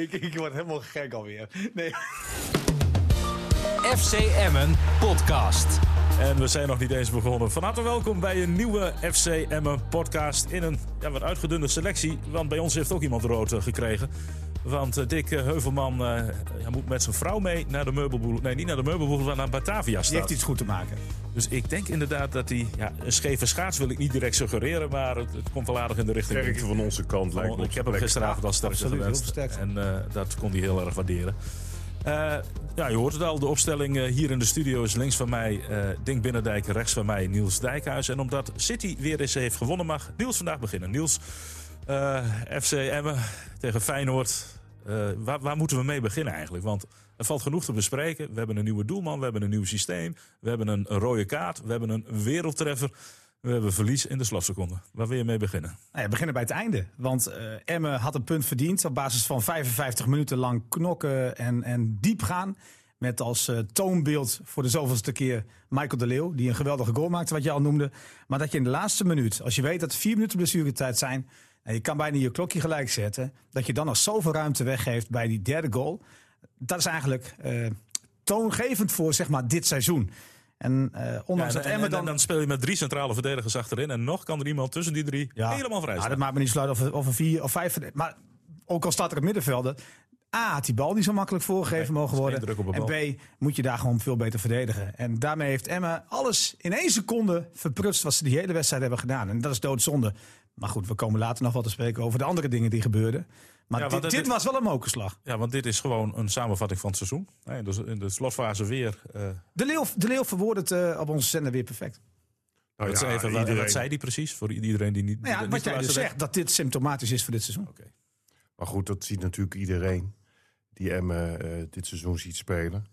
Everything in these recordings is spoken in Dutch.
ik, ik word helemaal gek alweer. Nee. FC Emmen podcast. En we zijn nog niet eens begonnen. Van harte welkom bij een nieuwe FC Emmen podcast. In een ja, wat uitgedunde selectie. Want bij ons heeft ook iemand rood eh, gekregen. Want uh, Dick uh, Heuvelman uh, moet met zijn vrouw mee naar de meubelboel. Nee, niet naar de meubelboel, maar naar Batavia Die heeft iets goed te maken. Dus ik denk inderdaad dat hij... Ja, een scheve schaats wil ik niet direct suggereren, maar het, het komt wel aardig in de richting. Sterkte van onze kant lijkt oh, Ik heb hem gisteravond al sterk gewenst. En dat kon hij heel erg waarderen. Uh, ja, je hoort het al. De opstelling uh, hier in de studio is links van mij uh, Dink Binnendijk, rechts van mij Niels Dijkhuis. En omdat City weer eens heeft gewonnen, mag Niels vandaag beginnen. Niels, FC Emmen tegen Feyenoord. Waar, waar, moeten we mee beginnen eigenlijk? Want er valt genoeg te bespreken. We hebben een nieuwe doelman, we hebben een nieuw systeem. We hebben een, rode kaart, we hebben een wereldtreffer. We hebben verlies in de slotseconde. Waar wil je mee beginnen? Nou beginnen bij het einde. Want uh, Emmen had een punt verdiend op basis van 55 minuten lang knokken en, en diep gaan. Met als uh, toonbeeld voor de zoveelste keer Michael de Leeuw. Die een geweldige goal maakte, wat je al noemde. Maar dat je in de laatste minuut, als je weet dat er vier minuten blessuretijd zijn. En je kan bijna je klokje gelijk zetten. Dat je dan nog zoveel ruimte weggeeft bij die derde goal. Dat is eigenlijk uh, toongevend voor zeg maar, dit seizoen. En uh, ondanks ja, dat Emmen dan... dan speel je met drie centrale verdedigers achterin. En nog kan er iemand tussen die drie ja. helemaal vrij ja, staan. dat maakt me niet zo uit of, of een vier of vijf... Maar ook al staat er het middenvelden... A, had die bal niet zo makkelijk voorgegeven nee, mogen worden. En B, moet je daar gewoon veel beter verdedigen. En daarmee heeft Emma alles in één seconde verprutst... wat ze die hele wedstrijd hebben gedaan. En dat is doodzonde. Maar goed, we komen later nog wel te spreken over de andere dingen die gebeurden. Maar ja, dit, dit, dit, was wel een mokerslag. Ja, want dit is gewoon een samenvatting van het seizoen. In de, in de slotfase weer. Uh... De Leeuw, de Leeuw verwoordt het uh, op onze zender weer perfect. Nou, ja, even, iedereen... Wat zei die precies? Voor iedereen die niet. Nou ja, wat jij dus zegt, dat dit symptomatisch is voor dit seizoen. Okay. Maar goed, dat ziet natuurlijk iedereen die Emmen uh, dit seizoen ziet spelen.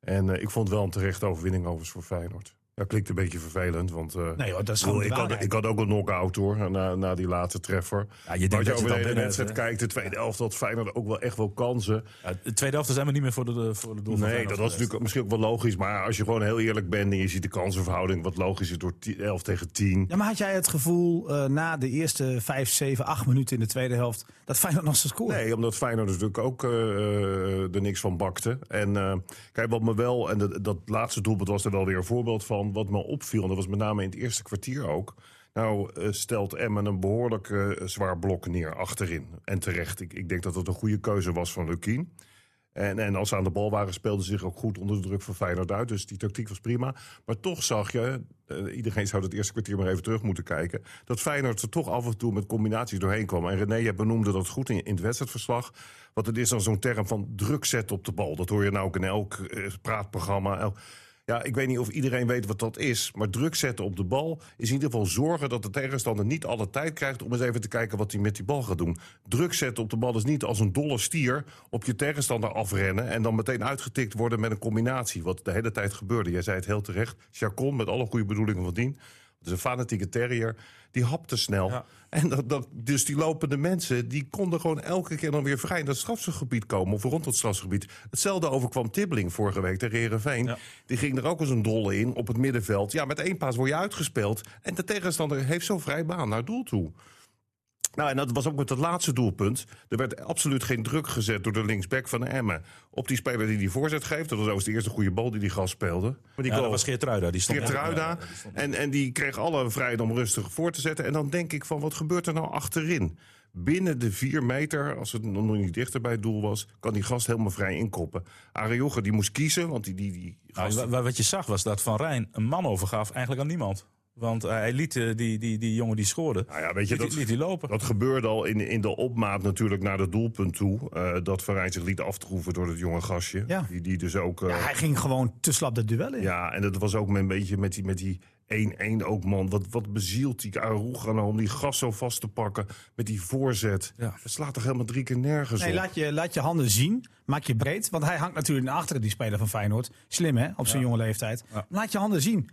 En ik vond wel een terechte overwinning overigens voor Feyenoord. Ja, klinkt een beetje vervelend, want uh, nee, hoor, dat is gewoon ik, had, ik had ook een knock-out hoor, na, na die laatste treffer. Ja, je denkt dat je over de wedstrijd kijkt, de tweede helft had Feyenoord ook wel echt wel kansen. Ja, de tweede helft zijn we niet meer voor de, voor de doel Nee, dat was natuurlijk misschien ook wel logisch. Maar als je gewoon heel eerlijk bent en je ziet de kansenverhouding wat logisch is door 11 tegen 10. Ja, maar had jij het gevoel uh, na de eerste 5, 7, 8 minuten in de tweede helft dat Feyenoord nog zijn score? Nee, omdat Feyenoord natuurlijk ook uh, er niks van bakte. En uh, kijk, wat me wel, en dat, dat laatste doelpunt was er wel weer een voorbeeld van, wat me opviel dat was met name in het eerste kwartier ook. Nou uh, stelt Emmen een behoorlijk uh, zwaar blok neer achterin. En terecht. Ik, ik denk dat het een goede keuze was van Lukien. En, en als ze aan de bal waren, speelden ze zich ook goed onder de druk van Feyenoord uit. Dus die tactiek was prima. Maar toch zag je, uh, iedereen zou het eerste kwartier maar even terug moeten kijken... dat Feyenoord er toch af en toe met combinaties doorheen kwam. En René, je benoemde dat goed in, het wedstrijdverslag. Want het is dan zo'n term van druk zetten op de bal. Dat hoor je nou ook in elk praatprogramma... ja, ik weet niet of iedereen weet wat dat is. Maar druk zetten op de bal is in ieder geval zorgen dat de tegenstander niet alle tijd krijgt om eens even te kijken wat hij met die bal gaat doen. Druk zetten op de bal is niet als een dolle stier op je tegenstander afrennen en dan meteen uitgetikt worden met een combinatie. Wat de hele tijd gebeurde. Jij zei het heel terecht. Chacon, met alle goede bedoelingen van dien. Dus een fanatieke terrier, die hapte snel. Ja. En dat, dat, dus die lopende mensen, die konden gewoon elke keer dan weer vrij in dat strafgebied komen. Of rond het strafgebied. Hetzelfde overkwam Tibbling vorige week tegen Herenveen. Ja. Die ging er ook als een dolle in op het middenveld. Ja, met één paas word je uitgespeeld. En de tegenstander heeft zo vrij baan naar doel toe. Nou, en dat was ook met het laatste doelpunt. Er werd absoluut geen druk gezet door de linksback van Emmen. Op die speler die die voorzet geeft. Dat was de eerste goede bal die die gast speelde. Maar die ja, goal, dat was Geertruida. Die stond Geertruida. Ja, die stond en, en die kreeg alle vrijheid om rustig voor te zetten. En dan denk ik van, wat gebeurt er nou achterin? Binnen de vier meter, als het nog niet dichter bij het doel was... kan die gast helemaal vrij inkoppen. Arioche die moest kiezen, want die... die, die gast... nou, wat je zag was dat Van Rijn een man overgaf eigenlijk aan niemand. Want uh, hij liet uh, die, die, die jongen die scoorde, nou ja, weet je, liet, dat, liet die lopen. Dat gebeurde al in, in de opmaat natuurlijk naar het doelpunt toe. Uh, dat Verijn zich liet aftroeven door het jonge gastje. Ja. Die, die dus ook... ja, hij ging gewoon te slap de duel in. Ja, en dat was ook met een beetje met die... Met die 1-1 ook, man. Wat, wat bezielt die Aruga nou om die gas zo vast te pakken met die voorzet. Ja. Het slaat toch helemaal drie keer nergens nee, op. Laat je, laat je handen zien. Maak je breed. Want hij hangt natuurlijk naar achteren, die speler van Feyenoord. Slim, hè? Op zijn Ja. jonge leeftijd. Ja. Laat je handen zien.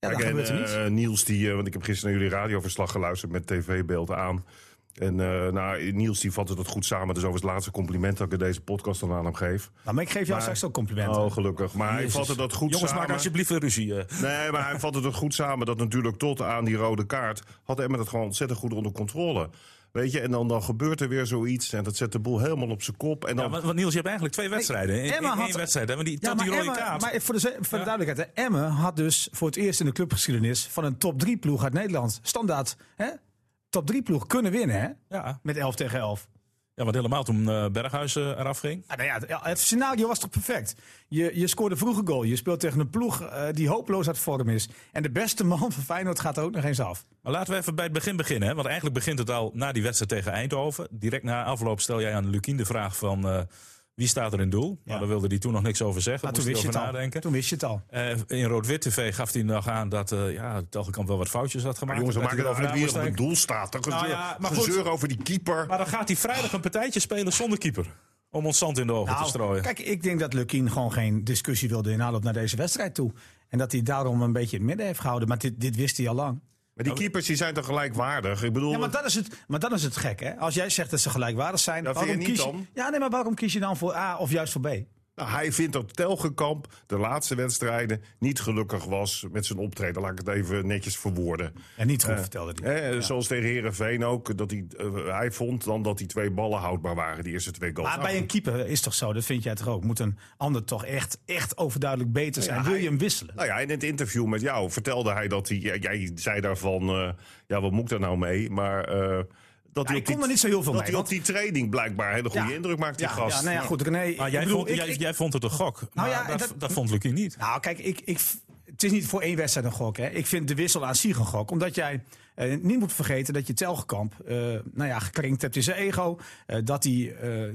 Ja, dat Kijk, en, eh, Niels, die, eh, want ik heb gisteren naar jullie radioverslag geluisterd met tv-beeld aan. En eh, nou, Niels die vatte dat goed samen. Dus over het laatste compliment dat ik in deze podcast dan aan hem geef. Nou, maar ik geef jou maar- straks ook complimenten. Oh, gelukkig. Maar hij vatte dat goed Jongens, samen. maak alsjeblieft een ruzie. Nee, maar hij vatte het goed samen dat natuurlijk tot aan die rode kaart... had Emmen het gewoon ontzettend goed onder controle. We Weet je, en dan, dan gebeurt er weer zoiets. En dat zet de boel helemaal op zijn kop. En dan... Ja, want, Niels, je hebt eigenlijk twee wedstrijden. In, Emma één wedstrijd, maar die, ja, maar die rode kaart. Maar voor de, voor de duidelijkheid, Emme had dus voor het eerst in de clubgeschiedenis... van een top 3 ploeg uit Nederland, standaard, hè, top 3 ploeg kunnen winnen. Hè? Ja. Met 11 tegen 11. Ja, want helemaal toen uh, Berghuis uh, eraf ging. Ah, nou ja, het scenario was toch perfect. Je, je scoorde vroeg een goal. Je speelt tegen een ploeg uh, die hopeloos uit vorm is. En de beste man van Feyenoord gaat er ook nog eens af. Maar laten we even bij het begin beginnen. Hè? Want eigenlijk begint het al na die wedstrijd tegen Eindhoven. Direct na afloop stel jij aan Lukien de vraag van... Wie staat er in doel? Ja. daar wilde hij toen nog niks over zeggen. Toen wist, je nadenken. toen wist je het al. Uh, in Rood-Wit TV gaf hij nog aan dat uh, ja, Telgekamp wel wat foutjes had gemaakt. Maar jongens, we maken over wie op het doel staat. Dan nou ja, gezeur over die keeper. Maar dan gaat hij vrijdag een partijtje spelen zonder keeper. Om ons zand in de ogen nou, te strooien. Kijk, ik denk dat Lukien gewoon geen discussie wilde in aanloop naar deze wedstrijd toe. En dat hij daarom een beetje in het midden heeft gehouden. Maar dit, dit wist hij al lang. Maar die keepers die zijn toch gelijkwaardig? Ik bedoel... Ja, maar dat is het, maar dat is het gek, hè? Als jij zegt dat ze gelijkwaardig zijn, dat waarom kies je, Ja, nee, maar waarom kies je dan voor A of juist voor B? Nou, hij vindt dat Telgekamp de laatste wedstrijden niet gelukkig was met zijn optreden. Laat ik het even netjes verwoorden. En niet goed uh, vertelde hij. Ja. Zoals tegen Herenveen ook. Dat hij, uh, hij vond dan dat die twee ballen houdbaar waren, die eerste twee goals. Maar bij een keeper is toch zo, dat vind jij toch ook. Moet een ander toch echt, echt overduidelijk beter zijn. Wil je hem wisselen? Nou ja, in het interview met jou vertelde hij dat hij... Jij zei daarvan, uh, ja, wat moet ik daar nou mee? Maar dat hij kon er niet zo heel veel dat mee. Dat hij op die training blijkbaar hele goede indruk maakt, die ja, gast. Ja, nou ja, goed, René, maar jij, vond, jij, jij, vond het een gok, nou maar dat, dat, dat, vond Lucie niet. Nou, kijk, ik, ik, het is niet voor één wedstrijd een gok. Hè. Ik vind de wissel aan zich een gok. Omdat jij uh, niet moet vergeten dat je Telgekamp uh, nou ja, gekrenkt hebt in zijn ego. Uh, dat hij,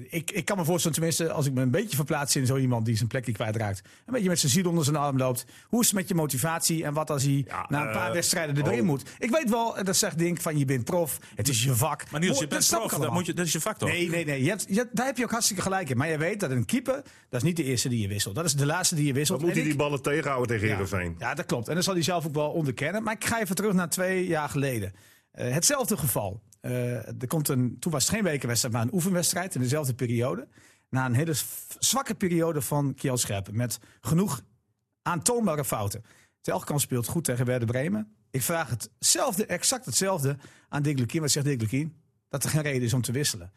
ik, ik kan me voorstellen, tenminste, als ik me een beetje verplaats in zo iemand die zijn plekje kwijtraakt. Een beetje met zijn ziel onder zijn arm loopt. Hoe is het met je motivatie en wat als hij ja, na een paar wedstrijden erin oh. moet? Ik weet wel, dat zegt Dink van je bent prof, het is je vak. Maar Niels, je bent prof, dat, moet je, dat is je vak toch? Nee, nee, nee. Je hebt, je, daar heb je ook hartstikke gelijk in. Maar je weet dat een keeper, dat is niet de eerste die je wisselt. Dat is de laatste die je wisselt. Dan moet hij die ballen tegenhouden tegen Heerenveen. Ja, dat klopt. En dat zal hij zelf ook wel onderkennen. Maar ik ga even terug naar twee jaar geleden. Uh, hetzelfde geval. Uh, er komt een, toen was het geen wekenwedstrijd, maar een oefenwedstrijd in dezelfde periode. Na een hele zwakke periode van Kiel Scherpen. Met genoeg aantoonbare fouten. Telkamp speelt goed tegen Werder Bremen. Ik vraag hetzelfde, exact hetzelfde aan Dick Lukien. Wat zegt Dick Lukien? Dat er geen reden is om te wisselen.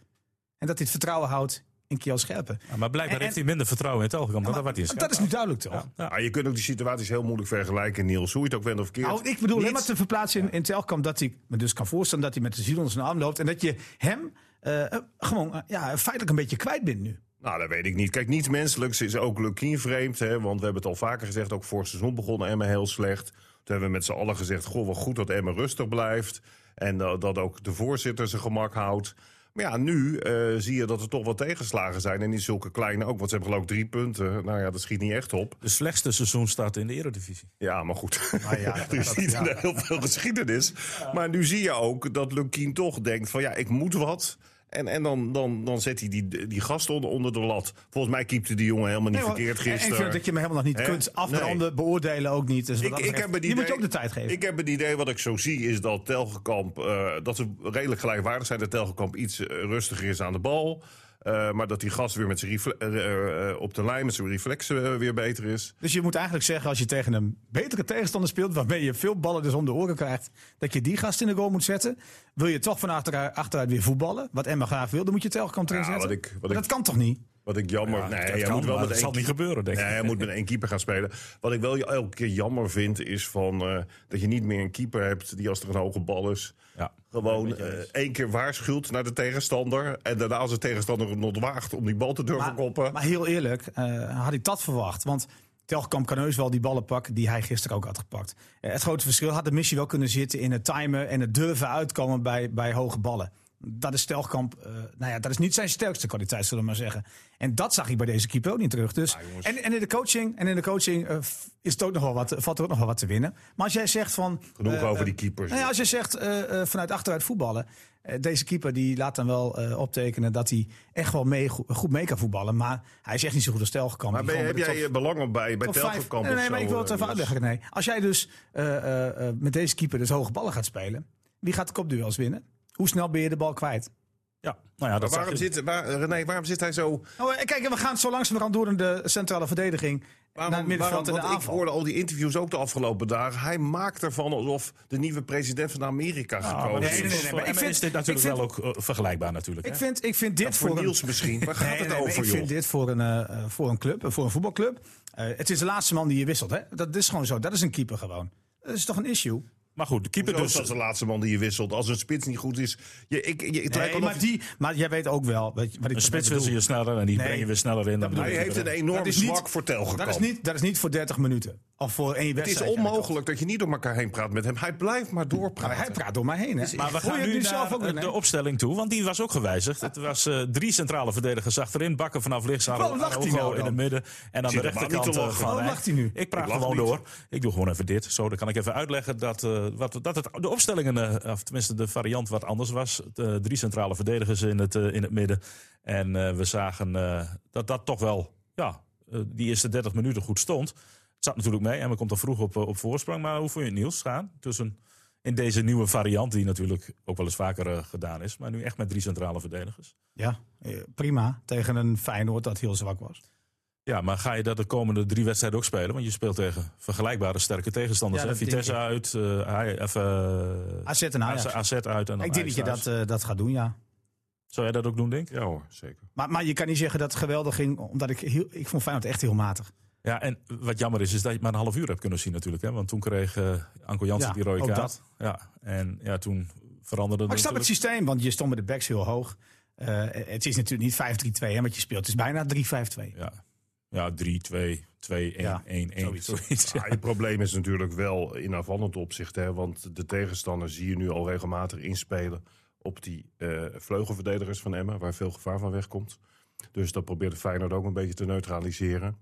En dat hij het vertrouwen houdt in Kiel Scherpen. Ja, maar blijkbaar heeft hij minder vertrouwen in Telkamp dan wat is. Dat is nu duidelijk toch? Ja. Ja. je kunt ook die situaties heel moeilijk vergelijken, Niels. Hoe je het ook bent of verkeerd. Nou, ik bedoel helemaal te verplaatsen in, in Telkamp dat hij me dus kan voorstellen dat hij met de ziel onder zijn arm loopt. En dat je hem uh, gewoon uh, ja, feitelijk een beetje kwijt bent nu. Nou, dat weet ik niet. Kijk, niets menselijks is ook Lukien vreemd. Hè, want we hebben het al vaker gezegd, ook voor het seizoen begonnen Emma heel slecht. Toen hebben we met z'n allen gezegd, goh, wat goed dat Emma rustig blijft. En uh, dat ook de voorzitter zijn gemak houdt. Maar ja, nu uh, zie je dat er toch wat tegenslagen zijn. En niet zulke kleine ook. Want ze hebben geloof ik drie punten. Nou ja, dat schiet niet echt op. De slechtste seizoen staat in de Eredivisie. Ja, maar goed. Maar ja, er is niet heel veel geschiedenis. Maar nu zie je ook dat Lukien toch denkt van ja, ik moet wat. En, en dan, dan, dan zet hij die, die gast onder, onder de lat. Volgens mij keepte die jongen helemaal niet nee, verkeerd gisteren. En ik vind dat je hem helemaal nog niet He? kunt afbranden, nee. beoordelen ook niet. Dus ik, ik heb die moet je ook de tijd geven. Ik heb het idee, wat ik zo zie, is dat Telgekamp... Uh, dat ze redelijk gelijkwaardig zijn. Dat Telgekamp iets uh, rustiger is aan de bal. Uh, maar dat die gast weer met zijn uh, uh, op de lijn met zijn reflex weer beter is. Dus je moet eigenlijk zeggen, als je tegen een betere tegenstander speelt, waarmee je veel ballen dus om de oren krijgt, dat je die gast in de goal moet zetten. Wil je toch van achteruit, achteruit weer voetballen, wat Emma graag wil, dan moet je Telkamp erin ja, zetten. Wat ik, wat dat ik, kan toch niet? Wat ik jammer... Ja, nee, je moet wel met dat zal niet gebeuren, denk ik. Nee, je moet met één keeper gaan spelen. Wat ik wel elke keer jammer vind, is van, uh, dat je niet meer een keeper hebt die als er een hoge bal is... Ja, gewoon uh, één keer waarschuwt naar de tegenstander. En daarna als de tegenstander nog waagt om die bal te durven maar, koppen. Maar heel eerlijk, uh, had ik dat verwacht. Want Telkamp kan heus wel die ballen pakken die hij gisteren ook had gepakt. Uh, het grote verschil had de missie wel kunnen zitten in het timen en het durven uitkomen bij, bij hoge ballen. Dat is Telkamp, uh, nou ja, dat is niet zijn sterkste kwaliteit, zullen we maar zeggen. En dat zag ik bij deze keeper ook niet terug. Dus, ah, en, en in de coaching, en in de coaching uh, is het ook nog wel wat, valt er ook nog wel wat te winnen. Maar als jij zegt van. Genoeg uh, over die keepers. Nou ja, als je zegt vanuit achteruit voetballen. deze keeper die laat dan wel optekenen dat hij echt wel mee, goed mee kan voetballen. Maar hij is echt niet zo goed als Telgekamp. Maar ben, heb jij top, belang op bij, bij Telgekamp? Nee, nee, maar ik wil het even uitleggen. Nee. Als jij dus met deze keeper dus hoge ballen gaat spelen. Wie gaat de kopduels winnen? Hoe snel ben je de bal kwijt? Ja, nou ja, dat waarom zit, waar, René, waarom zit hij zo... Oh, kijk, we gaan zo langzamerhand door in de centrale verdediging. Waarom, naar het middenveld waarom, Ik hoorde al die interviews ook de afgelopen dagen. Hij maakt ervan alsof de nieuwe president van Amerika ah, gekomen is. Nee, nee, nee, maar ik vind dit natuurlijk wel ook uh, vergelijkbaar natuurlijk. Ik vind, ik vind dit voor, Niels misschien. Waar gaat het over, Ik vind dit voor een, uh, voor een club, voor een voetbalclub. Uh, het is de laatste man die je wisselt. Hè? Dat is gewoon zo. Dat is een keeper gewoon. Dat is toch een issue? Maar goed, de keeper dus... Dat is de laatste man die je wisselt. Als een spits niet goed is... Je, ik, je, het nee, maar, die, maar jij weet ook wel... Wat, wat ik een spits wil je sneller en die nee, breng je weer sneller in. Dan hij heeft een enorm zwak voor Telgekamp. Dat is, niet, dat is niet voor 30 minuten. Of voor één wedstrijd. Het is onmogelijk dat je niet door elkaar heen praat met hem. Hij blijft maar doorpraten. hij praat door mij heen. Hè? Dus maar we gaan nu naar de opstelling toe. Want die was ook gewijzigd. Het was uh, drie centrale verdedigers achterin. Bakken vanaf links. Araujo nou in het midden. En aan de rechterkant uh, van lacht hij nu? Ik praat gewoon door. Ik doe gewoon even dit. Zo, dan kan ik even uitleggen dat, uh, wat, dat het, de opstellingen, of tenminste de variant wat anders was. De drie centrale verdedigers in het, in het midden. En we zagen dat dat toch wel, ja, die eerste 30 minuten goed stond. Het zat natuurlijk mee en we komt er vroeg op, op voorsprong. Maar hoe vond je het Niels gaan tussen in deze nieuwe variant, die natuurlijk ook wel eens vaker uh, gedaan is, maar nu echt met drie centrale verdedigers? Ja, prima. Tegen een Feyenoord dat heel zwak was. Ja, maar ga je dat de komende drie wedstrijden ook spelen? Want je speelt tegen vergelijkbare sterke tegenstanders. Ja, Vitesse uit, uh, even, uh, AZ en Ajax. AZ uit. En ik denk dat je dat, uh, dat gaat doen, ja. Zou jij dat ook doen, denk ik? Ja hoor, zeker. Maar, maar je kan niet zeggen dat het geweldig ging, omdat ik, heel, ik vond Feyenoord echt heel matig. Ja, en wat jammer is, is dat je maar een half uur hebt kunnen zien natuurlijk. Hè? Want toen kreeg uh, Anko Jansen die rode kaart. Ja, en ja, toen veranderde Maar ik snap het systeem, want je stond met de backs heel hoog. Uh, het is natuurlijk niet 5-3-2, wat je speelt. Het is bijna 3-5-2. Ja, ja 3, 2, 2, 1, ja, 1, 1. Zoiets. zoiets ja. het probleem is natuurlijk wel in aanvallend opzicht. Hè, want de tegenstander zie je nu al regelmatig inspelen op die uh, vleugelverdedigers van Emmen. Waar veel gevaar van wegkomt. Dus dat probeert de Feyenoord ook een beetje te neutraliseren.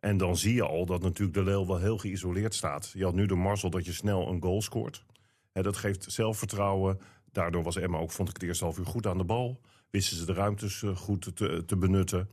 En dan zie je al dat natuurlijk de Leeuw wel heel geïsoleerd staat. Je had nu de Marcel dat je snel een goal scoort. Dat geeft zelfvertrouwen. Daardoor was Emma ook, vond ik het eerste half uur goed aan de bal. Wisten ze de ruimtes uh, goed te, te, benutten.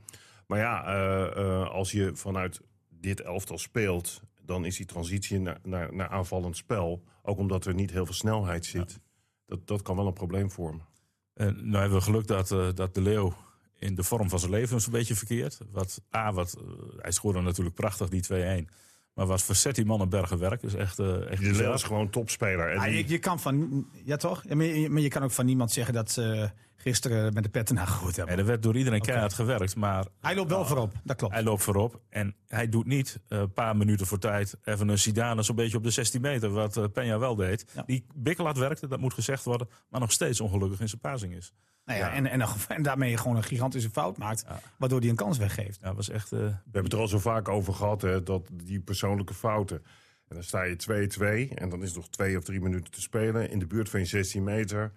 Maar ja, uh, uh, als je vanuit dit elftal speelt... dan is die transitie naar, naar, naar aanvallend spel... ook omdat er niet heel veel snelheid zit... Ja. Dat, dat kan wel een probleem vormen. En nou hebben we geluk dat, dat de Leeuw in de vorm van zijn leven een beetje verkeerd. Wat, A, wat, uh, hij scoorde natuurlijk prachtig die 2-1. Maar wat verzet die man een bergen werk is echt. Uh, echt die is gewoon topspeler. En ah, je, je, kan van. Ja, toch? Ja, maar, je, maar, je, kan ook van niemand zeggen dat ze gisteren met de petten naar goed hebben. En er werd door iedereen okay. keihard gewerkt. Maar, hij loopt wel voorop, dat klopt. Hij loopt voorop. En hij doet niet een uh, paar minuten voor tijd even een Zidane zo'n beetje op de 16 meter. Wat uh, Peña wel deed. Ja. Die Bikkelhard werkte, dat moet gezegd worden. Maar nog steeds ongelukkig in zijn passing is. Nou ja, ja. En, en, en, daarmee gewoon een gigantische fout maakt, ja. waardoor hij een kans weggeeft. Ja, was echt, uh... We hebben het er al zo vaak over gehad, hè, dat die persoonlijke fouten. En dan sta je 2-2 en dan is nog twee of drie minuten te spelen in de buurt van je 16 meter.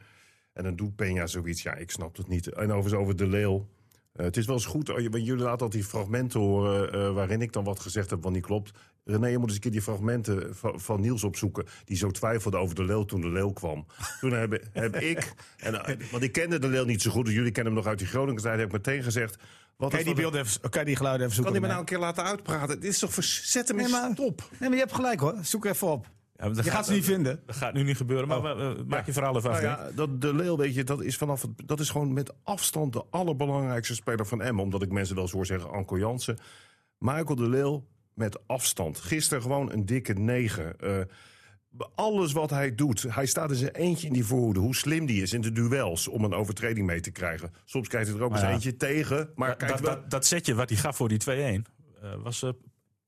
En dan doet Peña zoiets. Ja, ik snap het niet. En overigens over de leeuw. Uh, het is wel eens goed, uh, jullie laten altijd die fragmenten horen uh, waarin ik dan wat gezegd heb wat niet klopt. René, je moet eens een keer die fragmenten van, van, Niels opzoeken. Die zo twijfelde over de leeuw toen de leeuw kwam. Toen heb, heb ik, en, want ik kende de leeuw niet zo goed, dus jullie kennen hem nog uit die Groningen tijd, heb ik meteen gezegd. Wat kan, je die beelden even, kan je die geluiden even zoeken? Kan die me nou een keer laten uitpraten? Dit is toch, zet hem nee, maar, stop. Nee, maar je hebt gelijk hoor, zoek even op. Ja, je gaat, gaat ze niet vinden. Dat gaat nu niet gebeuren, maar oh. uh, maak je verhaal even af. Nou ja, dat, de Leeuw, weet je, dat is, vanaf het, dat is gewoon met afstand de allerbelangrijkste speler van Emmen. Omdat ik mensen wel eens hoor zeggen, Anko Jansen. Michael de Leeuw met afstand. Gisteren gewoon een dikke negen. Uh, alles wat hij doet, hij staat in zijn eentje in die voorhoede. Hoe slim die is in de duels om een overtreding mee te krijgen. Soms krijgt hij er ook eens ja. eentje tegen. Maar dat, kijk, dat, setje wat hij gaf voor die 2-1 uh, was uh,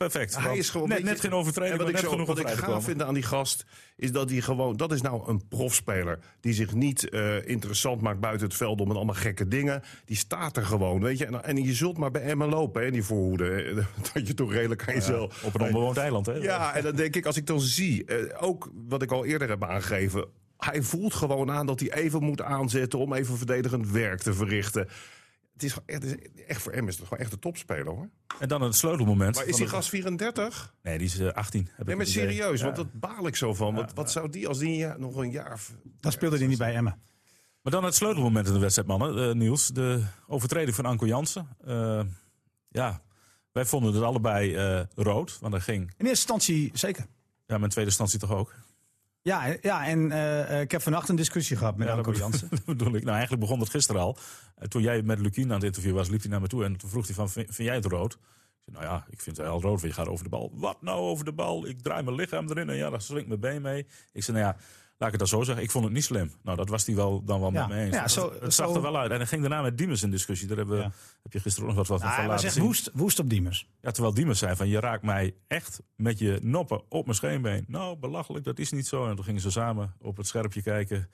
perfect. Hij is gewoon net, geen overtreding. wat ik, net zo, genoeg wat ik gaaf vind aan die gast is dat hij gewoon. Dat is nou een profspeler die zich niet uh, interessant maakt buiten het veld om met allemaal gekke dingen. Die staat er gewoon, weet je. En, en je zult maar bij Emma lopen, hè, die voorhoede. Dat je toch redelijk aan jezelf. Ja, op een onbewoond eiland, hè? Ja, en dan denk ik, als ik dan zie, uh, ook wat ik al eerder heb aangegeven. Hij voelt gewoon aan dat hij even moet aanzetten om even verdedigend werk te verrichten het is, het is echt voor hem is het gewoon echt een topspeler hoor. En dan het sleutelmoment. Maar is die gast 34? Nee, die is uh, 18. Heb nee, maar serieus, ja. want dat baal ik zo van. Ja, wat, wat zou die als die ja, nog een jaar. Dan speelde hij niet bij Emma. Maar dan het sleutelmoment in de wedstrijd, mannen. Uh, Niels, de overtreding van Anko Jansen. Uh, ja, wij vonden het allebei rood, want er ging. In eerste instantie zeker. Ja, maar in tweede instantie toch ook. Ja, ja en uh, ik heb vannacht een discussie gehad met ja, Anko Jansen. Dat bedoel ik. Nou, eigenlijk begon het gisteren al. toen jij met Lukien aan het interview was, liep hij naar me toe en toen vroeg hij van, vind, jij het rood? Ik zei, nou ja, ik vind het heel rood, want je gaat over de bal. Wat nou over de bal? Ik draai mijn lichaam erin en ja, daar swingt mijn been mee. Ik zei, nou ja, Laat ik het dan zo zeggen. Ik vond het niet slim. Nou, dat was hij wel, dan wel met me eens. Ja, zo, het zag er wel uit. En hij ging daarna met Diemers in discussie. Daar hebben, heb je gisteren nog wat, wat nou, van laten zien. Woest, woest op Diemers. Ja, terwijl Diemers zei van... je raakt mij echt met je noppen op mijn scheenbeen. Nou, belachelijk, dat is niet zo. En toen gingen ze samen op het scherpje kijken...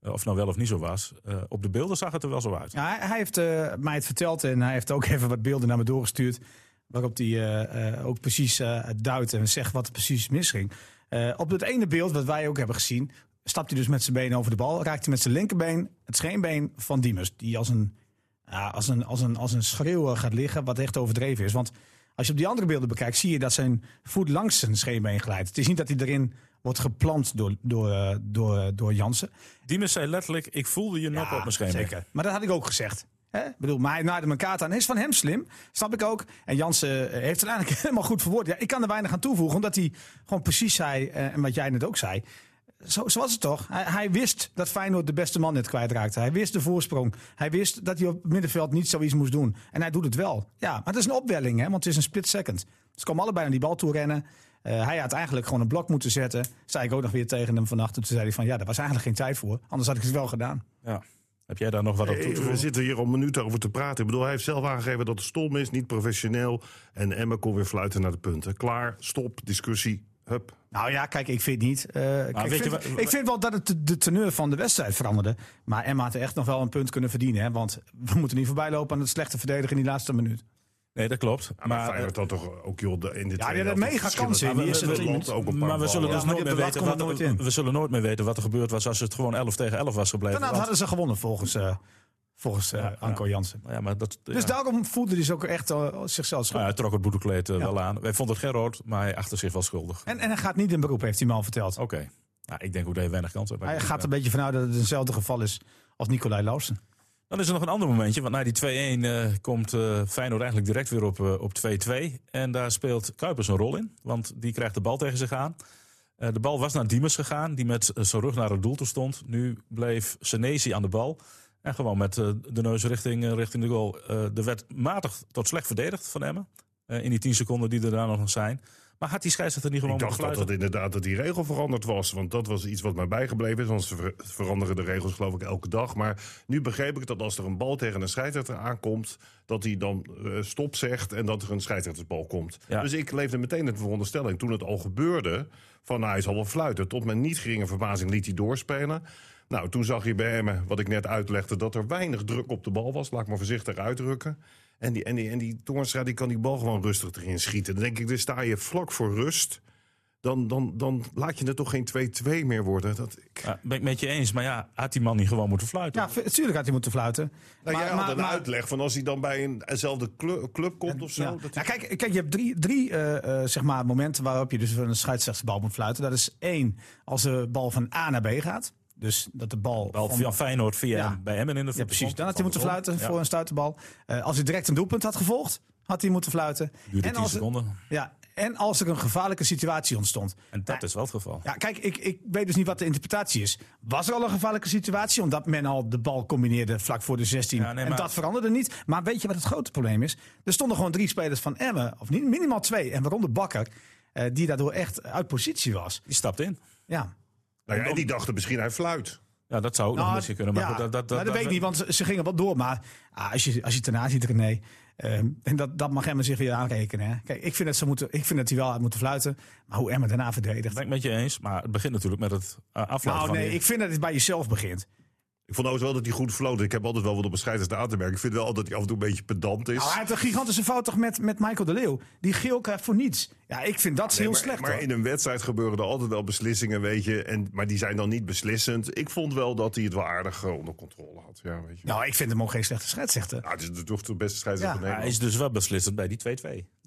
Eh, of nou wel of niet zo was. Uh, op de beelden zag het er wel zo uit. Ja, hij heeft uh, mij het verteld en hij heeft ook even wat beelden naar me doorgestuurd. Waarop hij ook precies duidt en zegt wat er precies misging. op het ene beeld, wat wij ook hebben gezien, stapt hij dus met zijn been over de bal. Raakt hij met zijn linkerbeen het scheenbeen van Diemers. Die als een, ja, als een, als een, als een schreeuw gaat liggen, wat echt overdreven is. Want als je op die andere beelden bekijkt, zie je dat zijn voet langs zijn scheenbeen glijdt. Het is niet dat hij erin wordt geplant door, door, eh, door, door Jansen. Diemers zei letterlijk, ik voelde je nog op mijn scheenbeen. Zeker. Maar dat had ik ook gezegd. Hè? Ik bedoel, maar hij naaide mijn kaart aan. Is van hem slim, snap ik ook. En Jansen heeft het eigenlijk helemaal goed verwoord. Ja, ik kan er weinig aan toevoegen, omdat hij gewoon precies zei, eh, en wat jij net ook zei zo, zo, was het toch? Hij, hij, wist dat Feyenoord de beste man net kwijtraakte. Hij wist de voorsprong. Hij wist dat hij op het middenveld niet zoiets moest doen. En hij doet het wel. Ja, maar het is een opwelling, hè, want het is een split second. Ze komen allebei naar die bal toe rennen. Uh, hij had eigenlijk gewoon een blok moeten zetten. Zei ik ook nog weer tegen hem vannacht. Toen zei hij van ja, daar was eigenlijk geen tijd voor. Anders had ik het wel gedaan. Ja. Heb jij daar nog wat op toe te We zitten hier al een minuut over te praten. Ik bedoel, hij heeft zelf aangegeven dat het stom is, niet professioneel. En Emma kon weer fluiten naar de punten. Klaar, stop, discussie, hup. Nou ja, kijk, ik vind niet. Uh, ik, vind, ik, vind, wel dat het de teneur van de wedstrijd veranderde. Maar Emma had echt nog wel een punt kunnen verdienen. Hè? Want we moeten niet voorbij lopen aan het slechte verdedigen in die laatste minuut. Nee, dat klopt. maar, maar Feyenoord had toch ook joh, in de Ja, die had mega kansen in Maar we zullen dus nooit meer weten wat er, we zullen nooit meer weten wat er gebeurd was als het gewoon 11 tegen 11 was gebleven. Daarna hadden ze gewonnen volgens uh, Volgens uh, Anko Jansen. Ja, maar dat, dus daarom voelde hij zich ook echt uh, zichzelf schuldig. hij trok het boetekleed uh, wel aan. Wij vonden het geen rood, maar hij achter zich wel schuldig. En, en hij gaat niet in beroep, heeft hij me al verteld. Oké. Nou, ik denk ook dat hij weinig kans heeft. Hij gaat er een beetje vanuit dat het eenzelfde geval is als Nicolai Lausen. Dan is er nog een ander momentje, want na die 2-1 komt Feyenoord eigenlijk direct weer op, op 2-2. En daar speelt Kuipers een rol in, want die krijgt de bal tegen zich aan. de bal was naar Diemers gegaan, die met zijn rug naar het doel toe stond. Nu bleef Senesi aan de bal. En gewoon met uh, de neus richting, uh, richting de goal. De werd matig tot slecht verdedigd van Emmen. in die 10 seconden die er daar nog zijn. Maar had die scheidsrechter niet gewoon Ik dacht dat dat inderdaad dat die regel veranderd was. Want dat was iets wat mij bijgebleven is. Want ze veranderen de regels geloof ik elke dag. Maar nu begreep ik dat als er een bal tegen een scheidsrechter aankomt... dat hij dan stop zegt en dat er een scheidsrechtersbal komt. Ja. Dus ik leefde meteen in de veronderstelling. Toen het al gebeurde, van nou, hij zal wel fluiten. Tot mijn niet geringe verbazing liet hij doorspelen... Nou, toen zag je bij hem, wat ik net uitlegde, dat er weinig druk op de bal was. Laat ik maar voorzichtig uitdrukken. En die, en die, en die Toornstra die kan die bal gewoon rustig erin schieten. Dan denk ik, dus sta je vlak voor rust. Dan, dan, dan laat je het toch geen 2-2 meer worden. Dat, ik... ja, ben ik met je eens. Maar ja, had die man niet gewoon moeten fluiten? Ja, natuurlijk had hij moeten fluiten. Nou, maar, jij had een uitleg van als hij dan bij eenzelfde club, club komt of zo. Ja. Dat ja, kijk, kijk, je hebt drie, drie uh, uh, zeg maar, momenten waarop je dus een scheidsrechtsbal moet fluiten. Dat is één, als de bal van A naar B gaat. Dus dat de bal. Bal via Feyenoord via bij hem in de Ja, precies. Dan had hij moeten fluiten voor een stuiterbal. Uh, als hij direct een doelpunt had gevolgd, had hij moeten fluiten. Duurde en als seconden. ja, en als er een gevaarlijke situatie ontstond. En dat is wel het geval. Ja, kijk, ik, ik weet dus niet wat de interpretatie is. Was er al een gevaarlijke situatie? Omdat men al de bal combineerde vlak voor de 16. En dat veranderde niet. Maar weet je wat het grote probleem is? Er stonden gewoon drie spelers van Emmen, of niet, minimaal twee. En waaronder Bakker, uh, die daardoor echt uit positie was. Die stapt in. Ja. Nou ja, en die dachten misschien hij fluit. Ja, dat zou ook nog nou, misschien kunnen. Maar ja, dat, dat, dat, dat weet ik niet, want ze gingen wat door. Maar ah, als, je, als je ernaast ziet, René, uh, en dat, dat mag Emma zich weer aanrekenen. Hè. Kijk, ik vind, dat ze moeten, ik vind dat hij wel had moeten fluiten. Maar hoe Emma daarna verdedigt. Ben ik met je eens. Maar het begint natuurlijk met het uh, afluiten Nou nee, ik vind dat het bij jezelf begint. Ik vond overigens wel dat hij goed floot. Ik heb altijd wel wat op bescheiden aan te merken. Ik vind wel dat hij af en toe een beetje pedant is. Nou, hij heeft een gigantische fout toch met, met Michael de Leeuw. Die geel krijgt voor niets. Ja, ik vind dat heel slecht. Maar in een wedstrijd gebeuren er altijd wel beslissingen, weet je. En, maar die zijn dan niet beslissend. Ik vond wel dat hij het wel aardig uh, onder controle had. Ja, weet je. Nou, ik vind hem ook geen slechte scheidsrechter. Nou, het is toch de beste scheidsrechter ja, Hij is dus wel beslissend bij die 2-2.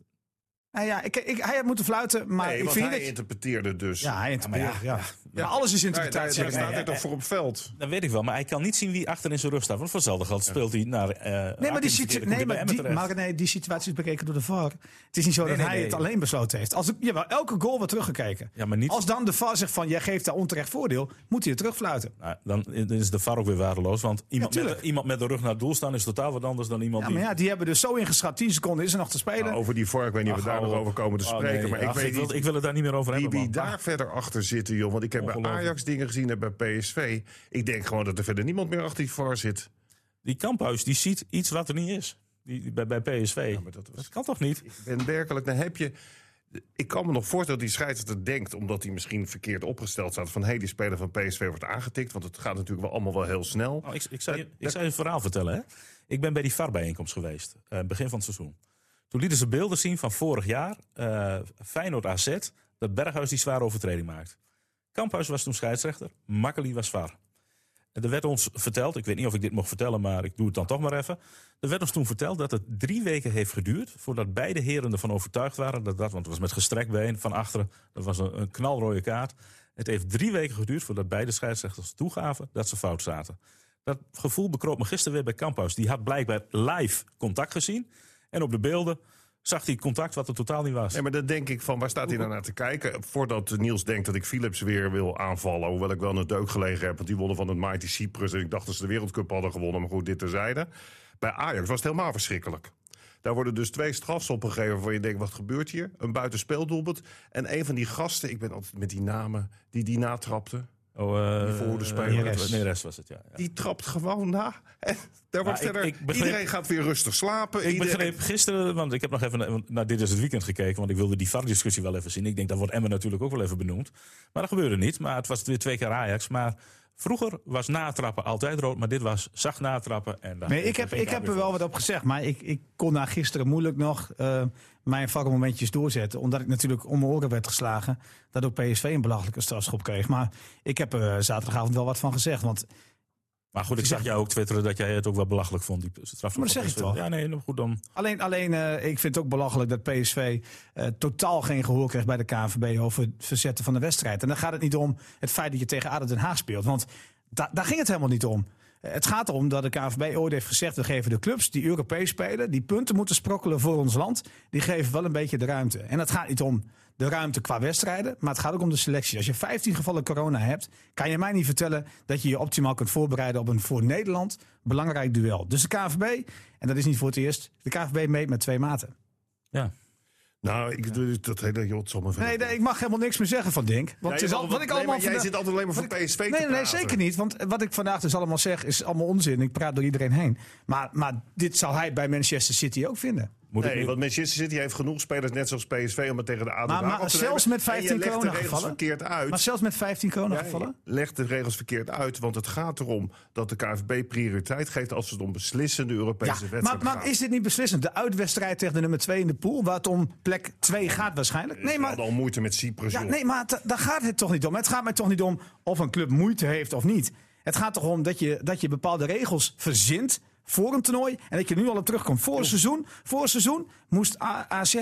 Nou ja, ik, ik, hij had moeten fluiten, maar nee, ik vind hij dat... interpreteerde dus. Ja, hij interpreteert, ja. ja, ja. alles is interpretatie. Daar staat hij toch voor op veld. Dat weet ik wel, maar hij kan niet zien wie achter in zijn rug staat. Want voor hetzelfde geld speelt hij naar. Uh, nee, maar die, situ nee, maar, die, maar nee, die situatie is bekeken door de VAR. Het is niet zo dat hij het alleen besloten heeft. Als, jawel, elke goal wordt teruggekeken. Ja, maar niet... Als dan de VAR zegt van jij geeft daar onterecht voordeel, moet hij het terugfluiten. Nou, dan is de VAR ook weer waardeloos. Want iemand, met, iemand met de rug naar het doel staan is totaal wat anders dan iemand ja, die. Maar ja, die hebben dus zo ingeschat. 10 seconden is er nog te spelen. Nou, over die VAR, ik weet niet of we daar nog over komen te oh, spreken. maar ik, weet ik, wil, ik wil het daar niet meer over wie, hebben. Wie daar verder achter zitten, joh. Want ik heb bij Ajax dingen gezien en bij PSV. Ik denk gewoon dat er verder niemand meer achter die VAR zit. Die Kamphuis, die ziet iets wat er niet is. Die, bij, bij PSV. Ja, maar dat, was, dat, kan toch niet? Ik ben werkelijk, dan heb je... Ik kan me nog voorstellen dat die scheidsrechter denkt, omdat hij misschien verkeerd opgesteld staat, van hé, hey, die speler van PSV wordt aangetikt. Want het gaat natuurlijk wel allemaal wel heel snel. Nou, ik, ik, zou je, ik zou je een verhaal vertellen. Hè? Ik ben bij die VAR-bijeenkomst geweest, uh, begin van het seizoen. Toen lieten ze beelden zien van vorig jaar, uh, Feyenoord AZ, dat Berghuis die zware overtreding maakt. Kamphuis was toen scheidsrechter, Makkeli was VAR. Er werd ons verteld, ik weet niet of ik dit mocht vertellen, maar ik doe het dan toch maar even. Er werd ons toen verteld dat het drie weken heeft geduurd voordat beide heren ervan overtuigd waren dat dat, want het was met gestrekt been van achteren, dat was een, een knalrode kaart. Het heeft drie weken geduurd voordat beide scheidsrechters toegaven dat ze fout zaten. Dat gevoel bekroop me gisteren weer bij Kamphuis. Die had blijkbaar live contact gezien. En op de beelden zag hij contact wat er totaal niet was. Nee, maar dan denk ik van, waar staat hij nou naar te kijken? Voordat Niels denkt dat ik Philips weer wil aanvallen. Hoewel ik wel een deuk gelegen heb. Want die wonnen van het Mighty Cyprus. En ik dacht dat ze de Wereldcup hadden gewonnen. Maar goed, dit terzijde. Bij Ajax was het helemaal verschrikkelijk. Daar worden dus twee strafs opgegeven waarvan je denkt, wat gebeurt hier? Een buitenspeeldoelpunt. En een van die gasten, ik ben altijd met die namen, die die natrapte. Oh, uh, die voor de speler. Nee, rest was het, ja, ja. Die trapt gewoon na. En daar wordt verder, ik, begreep, iedereen gaat weer rustig slapen. Ik iedereen... begreep gisteren, want ik heb nog even naar Dit is het Weekend gekeken. Want ik wilde die VAR-discussie wel even zien. Ik denk, dat wordt Emmen natuurlijk ook wel even benoemd. Maar dat gebeurde niet. Maar het was weer twee keer Ajax. Maar Vroeger was natrappen altijd rood, maar dit was zacht natrappen. En dan nee, ik heb, ik heb er wel wat op gezegd, maar ik, ik kon na gisteren moeilijk nog uh, mijn vakmomentjes doorzetten. Omdat ik natuurlijk om mijn oren werd geslagen dat ook PSV een belachelijke strafschop kreeg. Maar ik heb er zaterdagavond wel wat van gezegd. Want maar goed, ik zag jou ook twitteren dat jij het ook wel belachelijk vond. Die straf maar dat zeg ik toch? Ja, nee, goed dan. Alleen, alleen uh, ik vind het ook belachelijk dat PSV uh, totaal geen gehoor krijgt bij de KNVB over het verzetten van de wedstrijd. En dan gaat het niet om het feit dat je tegen ADO Den Haag speelt. Want da daar ging het helemaal niet om. Het gaat erom dat de KNVB ooit heeft gezegd... we geven de clubs die Europees spelen... die punten moeten sprokkelen voor ons land... die geven wel een beetje de ruimte. En het gaat niet om de ruimte qua wedstrijden. Maar het gaat ook om de selectie. Als je 15 gevallen corona hebt, kan je mij niet vertellen dat je je optimaal kunt voorbereiden op een voor Nederland belangrijk duel. Dus de KVB, en dat is niet voor het eerst, de KVB meet met twee maten. Ja. Nou, ik, dat hele jot Nee, nee, ik mag helemaal niks meer zeggen van Dink. Want ja, is al, wat ik allemaal jij zit altijd alleen maar voor PSV nee, nee, nee, zeker niet. Want wat ik vandaag dus allemaal zeg is allemaal onzin. Ik praat door iedereen heen. Maar, maar dit zou hij bij Manchester City ook vinden. Moet nee, want Manchester City heeft genoeg spelers, net zoals PSV, om het tegen de ADO maar, maar zelfs met 15 coronagevallen? verkeerd uit. Maar zelfs met 15 coronagevallen? Ja, legt de regels verkeerd uit, want het gaat erom dat de KVB prioriteit geeft als het om beslissende Europese ja, wedstrijden maar, maar is dit niet beslissend? De uitwedstrijd tegen de nummer 2 in de pool, waar het om plek 2 gaat waarschijnlijk? Nee, maar al moeite met Cyprus. Ja, nee, maar daar gaat het toch niet om. Het gaat mij toch niet om of een club moeite heeft of niet. Het gaat toch om dat je, dat je bepaalde regels verzint voor een toernooi. En dat je nu al op terugkomt. Voor seizoen, voor seizoen moest AZ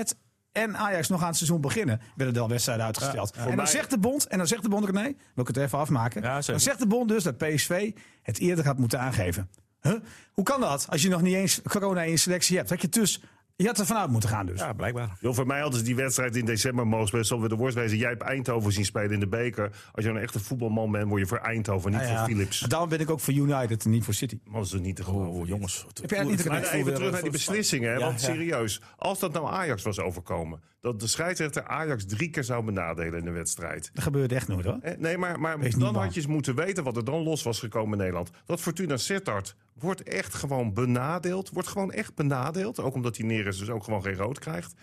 en Ajax nog aan het seizoen beginnen, werden er al wedstrijden uitgesteld. en dan zegt de bond, en dan zegt de bond, René, wil ik het even afmaken. dan zegt de bond dus dat PSV het eerder gaat moeten aangeven. Huh? Hoe kan dat als je nog niet eens corona in je selectie hebt? Dat je dus je had er vanuit moeten gaan dus. Ja, blijkbaar. Voor mij hadden ze die wedstrijd in december mogen spelen. Zal we de worst wezen. Jij hebt Eindhoven zien spelen in de beker. Als je een echte voetbalman bent, word je voor Eindhoven, niet voor Philips. Daarom ben ik ook voor United en niet voor City. Maar dat is niet te geloven. Oh, jongens. Heb jij niet even terug naar die beslissingen. want serieus, als dat nou Ajax was overkomen... dat de scheidsrechter Ajax drie keer zou benadelen in de wedstrijd. Dat gebeurde echt nooit hoor. Eh, nee, maar, maar dan had je eens moeten weten wat er dan los was gekomen in Nederland. Dat Fortuna Sittard wordt echt gewoon benadeeld. Wordt gewoon echt benadeeld. Ook omdat hij neer is, dus ook gewoon geen rood krijgt.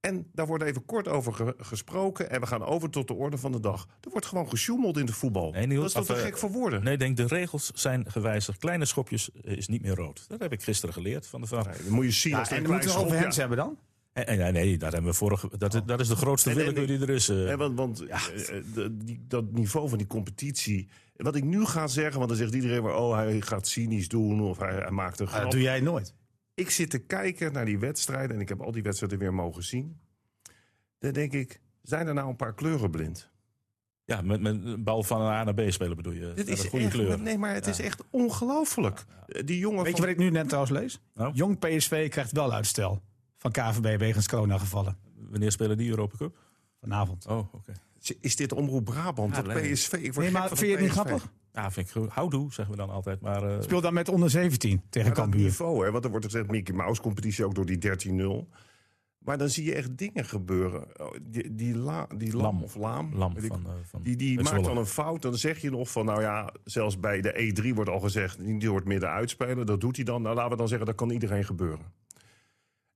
En daar wordt even kort over gesproken. En we gaan over tot de orde van de dag. Er wordt gewoon gesjoemeld in de voetbal. Nee, Niels, dat is toch te eh, gek voor woorden? Nee, denk de regels zijn gewijzigd. Kleine schopjes eh, is niet meer rood. Dat heb ik gisteren geleerd van de vraag. Nee, moet je zien als en moeten we over hens hebben dan? En, nee, nee, daar hebben we vorige. Dat, dat is de grootste willekeur die er is. Uh. want want ja. die, dat niveau van die competitie wat ik nu ga zeggen, want dan zegt iedereen maar... oh, hij gaat cynisch doen of hij, hij maakt een grap. dat doe jij nooit. Ik zit te kijken naar die wedstrijden en ik heb al die wedstrijden weer mogen zien. Dan denk ik, zijn er nou een paar kleuren blind? Ja, met, met een bal van een A naar B spelen bedoel je? Dit Met is een goede echt, kleur. Nee, maar het is echt ongelooflijk. Eh, Die jongen Weet je wat ik nu net trouwens lees? Nou? Jong PSV krijgt wel uitstel van KVB wegens corona-gevallen. Wanneer spelen die Europa Cup? Vanavond. Oh, oké. Is dit Omroep Brabant? Ja. PSV? Ik word Nee, maar van vind je het niet grappig? Ja, vind ik goed. Houdoe, zeggen we dan altijd. Maar eh, Speel dan met onder 17 tegen dat Cambuur. niveau, hè, want er wordt gezegd Mickey Mouse competitie ook door die 13-0. Maar dan zie je echt dingen gebeuren. Oh, Die, die, la, die lam, Lam. of laam, Lam weet ik- van, eh, van die, die maakt Zwolle. dan een fout. Dan zeg je nog van, nou ja, zelfs bij de E3 wordt al gezegd, die wordt midden uitspelen. Dat doet hij dan. Nou, laten we dan zeggen, dat kan iedereen gebeuren.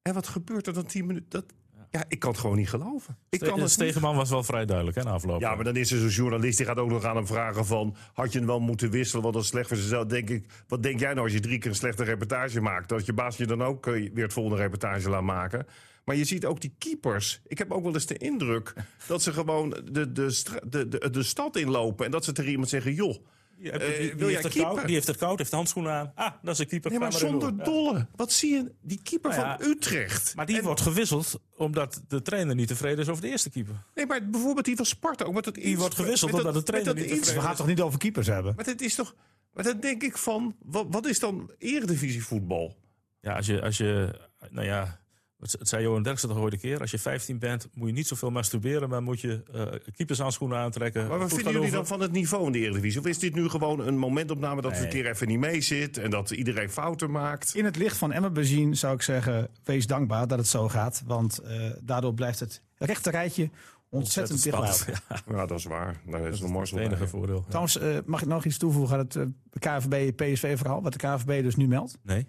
En wat gebeurt er dan 10 minuten? Dat, ja, ik kan het gewoon niet geloven. Ik kan het niet Stegeman was wel vrij duidelijk hè, na afloop. ja, maar dan is er zo'n journalist die gaat ook nog aan hem vragen van... had je hem wel moeten wisselen, want dat is slecht voor zichzelf. Denk ik, wat denk jij nou als je drie keer een slechte reportage maakt? Dat je baas je dan ook eh, weer het volgende reportage laat maken? Maar je ziet ook die keepers. Ik heb ook wel eens de indruk dat ze gewoon de, de, de, de, de stad inlopen... en dat ze tegen iemand zeggen, joh... Die, Eh, die- heeft het keeper? koud, die heeft het koud, heeft de handschoenen aan. Ah, dat is een keeper. Nee, maar zonder. Ja. dolle. Wat zie je? Die keeper Nou ja, van Utrecht. Maar die En- wordt gewisseld omdat de trainer niet tevreden is over de eerste keeper. Nee, maar bijvoorbeeld die van Sparta. Ook met dat Die wordt gewisseld omdat de trainer niet We tevreden gaan het toch niet over keepers hebben? Maar dat is toch... Maar dan denk ik van, wat, wat is dan eredivisie voetbal? Ja, als je, als je nou ja, het zei Johan Derksen toch ooit een keer. Als je 15 bent, moet je niet zoveel masturberen, maar moet je uh, keepershandschoenen aantrekken. Maar wat vinden jullie over- dan van het niveau in de Eredivisie? Of is dit nu gewoon een momentopname dat het Nee. een keer even niet mee zit... en dat iedereen fouten maakt? In het licht van Emma bezien zou ik zeggen, wees dankbaar dat het zo gaat. Want eh, daardoor blijft het rechte rijtje ontzettend dicht. Ja, Ja, dat is waar. Daar is nog dat is Marcel het enige bij. voordeel. Ja. Trouwens, eh, mag ik nog iets toevoegen aan het eh, KVB-PSV-verhaal? Wat de KVB dus nu meldt. Nee?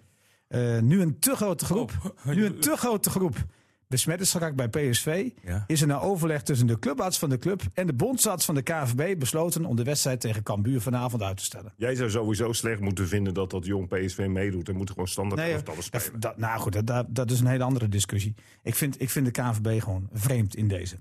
Eh, nu een te grote groep. Oh. Nu een te grote groep. Besmet is geraakt bij PSV. Ja. Is er na overleg tussen de clubarts van de club en de bondsarts van de KVB besloten om de wedstrijd tegen Cambuur vanavond uit te stellen. Jij zou sowieso slecht moeten vinden dat dat jong PSV meedoet. En moet gewoon standaard Nee, elftallen dat, spelen. dat- nou goed, dat, dat, dat is een hele andere discussie. Ik vind, ik vind de KVB gewoon vreemd in deze.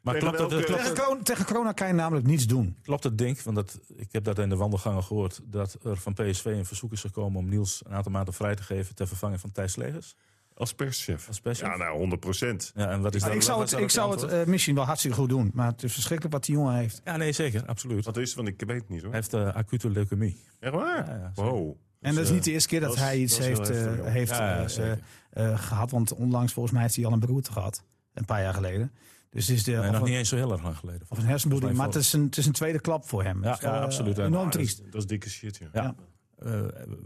Maar Tegen klopt welke- klopt, Tegen corona, tegen corona kan je namelijk niets doen. klopt het denk, want dat, ik heb dat in de wandelgangen gehoord, dat er van PSV een verzoek is gekomen om Niels een aantal maanden vrij te geven ter vervanging van Thijs Legers Als perschef. als perschef. Ja, nou, 100 procent. Ja, en wat is daar- ik zou het, ik zou het eh, misschien wel hartstikke goed doen. Maar het is verschrikkelijk wat die jongen heeft. Ja, nee, zeker, absoluut. Wat is het? Want ik weet het niet hoor. Hij heeft eh, acute leukemie. Echt waar? Ja, wow. En dat is niet de eerste keer dat, dat hij iets dat heeft, eh, heeft Ja, ja, eh, zeker. eh, eh, gehad. Want onlangs volgens mij heeft hij al een beroerte gehad. Een paar jaar geleden. Dus is de, Nee, nog een, niet eens zo heel erg lang geleden. of een hersenbloeding. Maar het is, een, het is een tweede klap voor hem. Ja, wel, eh, absoluut. En- Enorm Dat is, triest. dat is dikke shit, ja. Ja. Eh,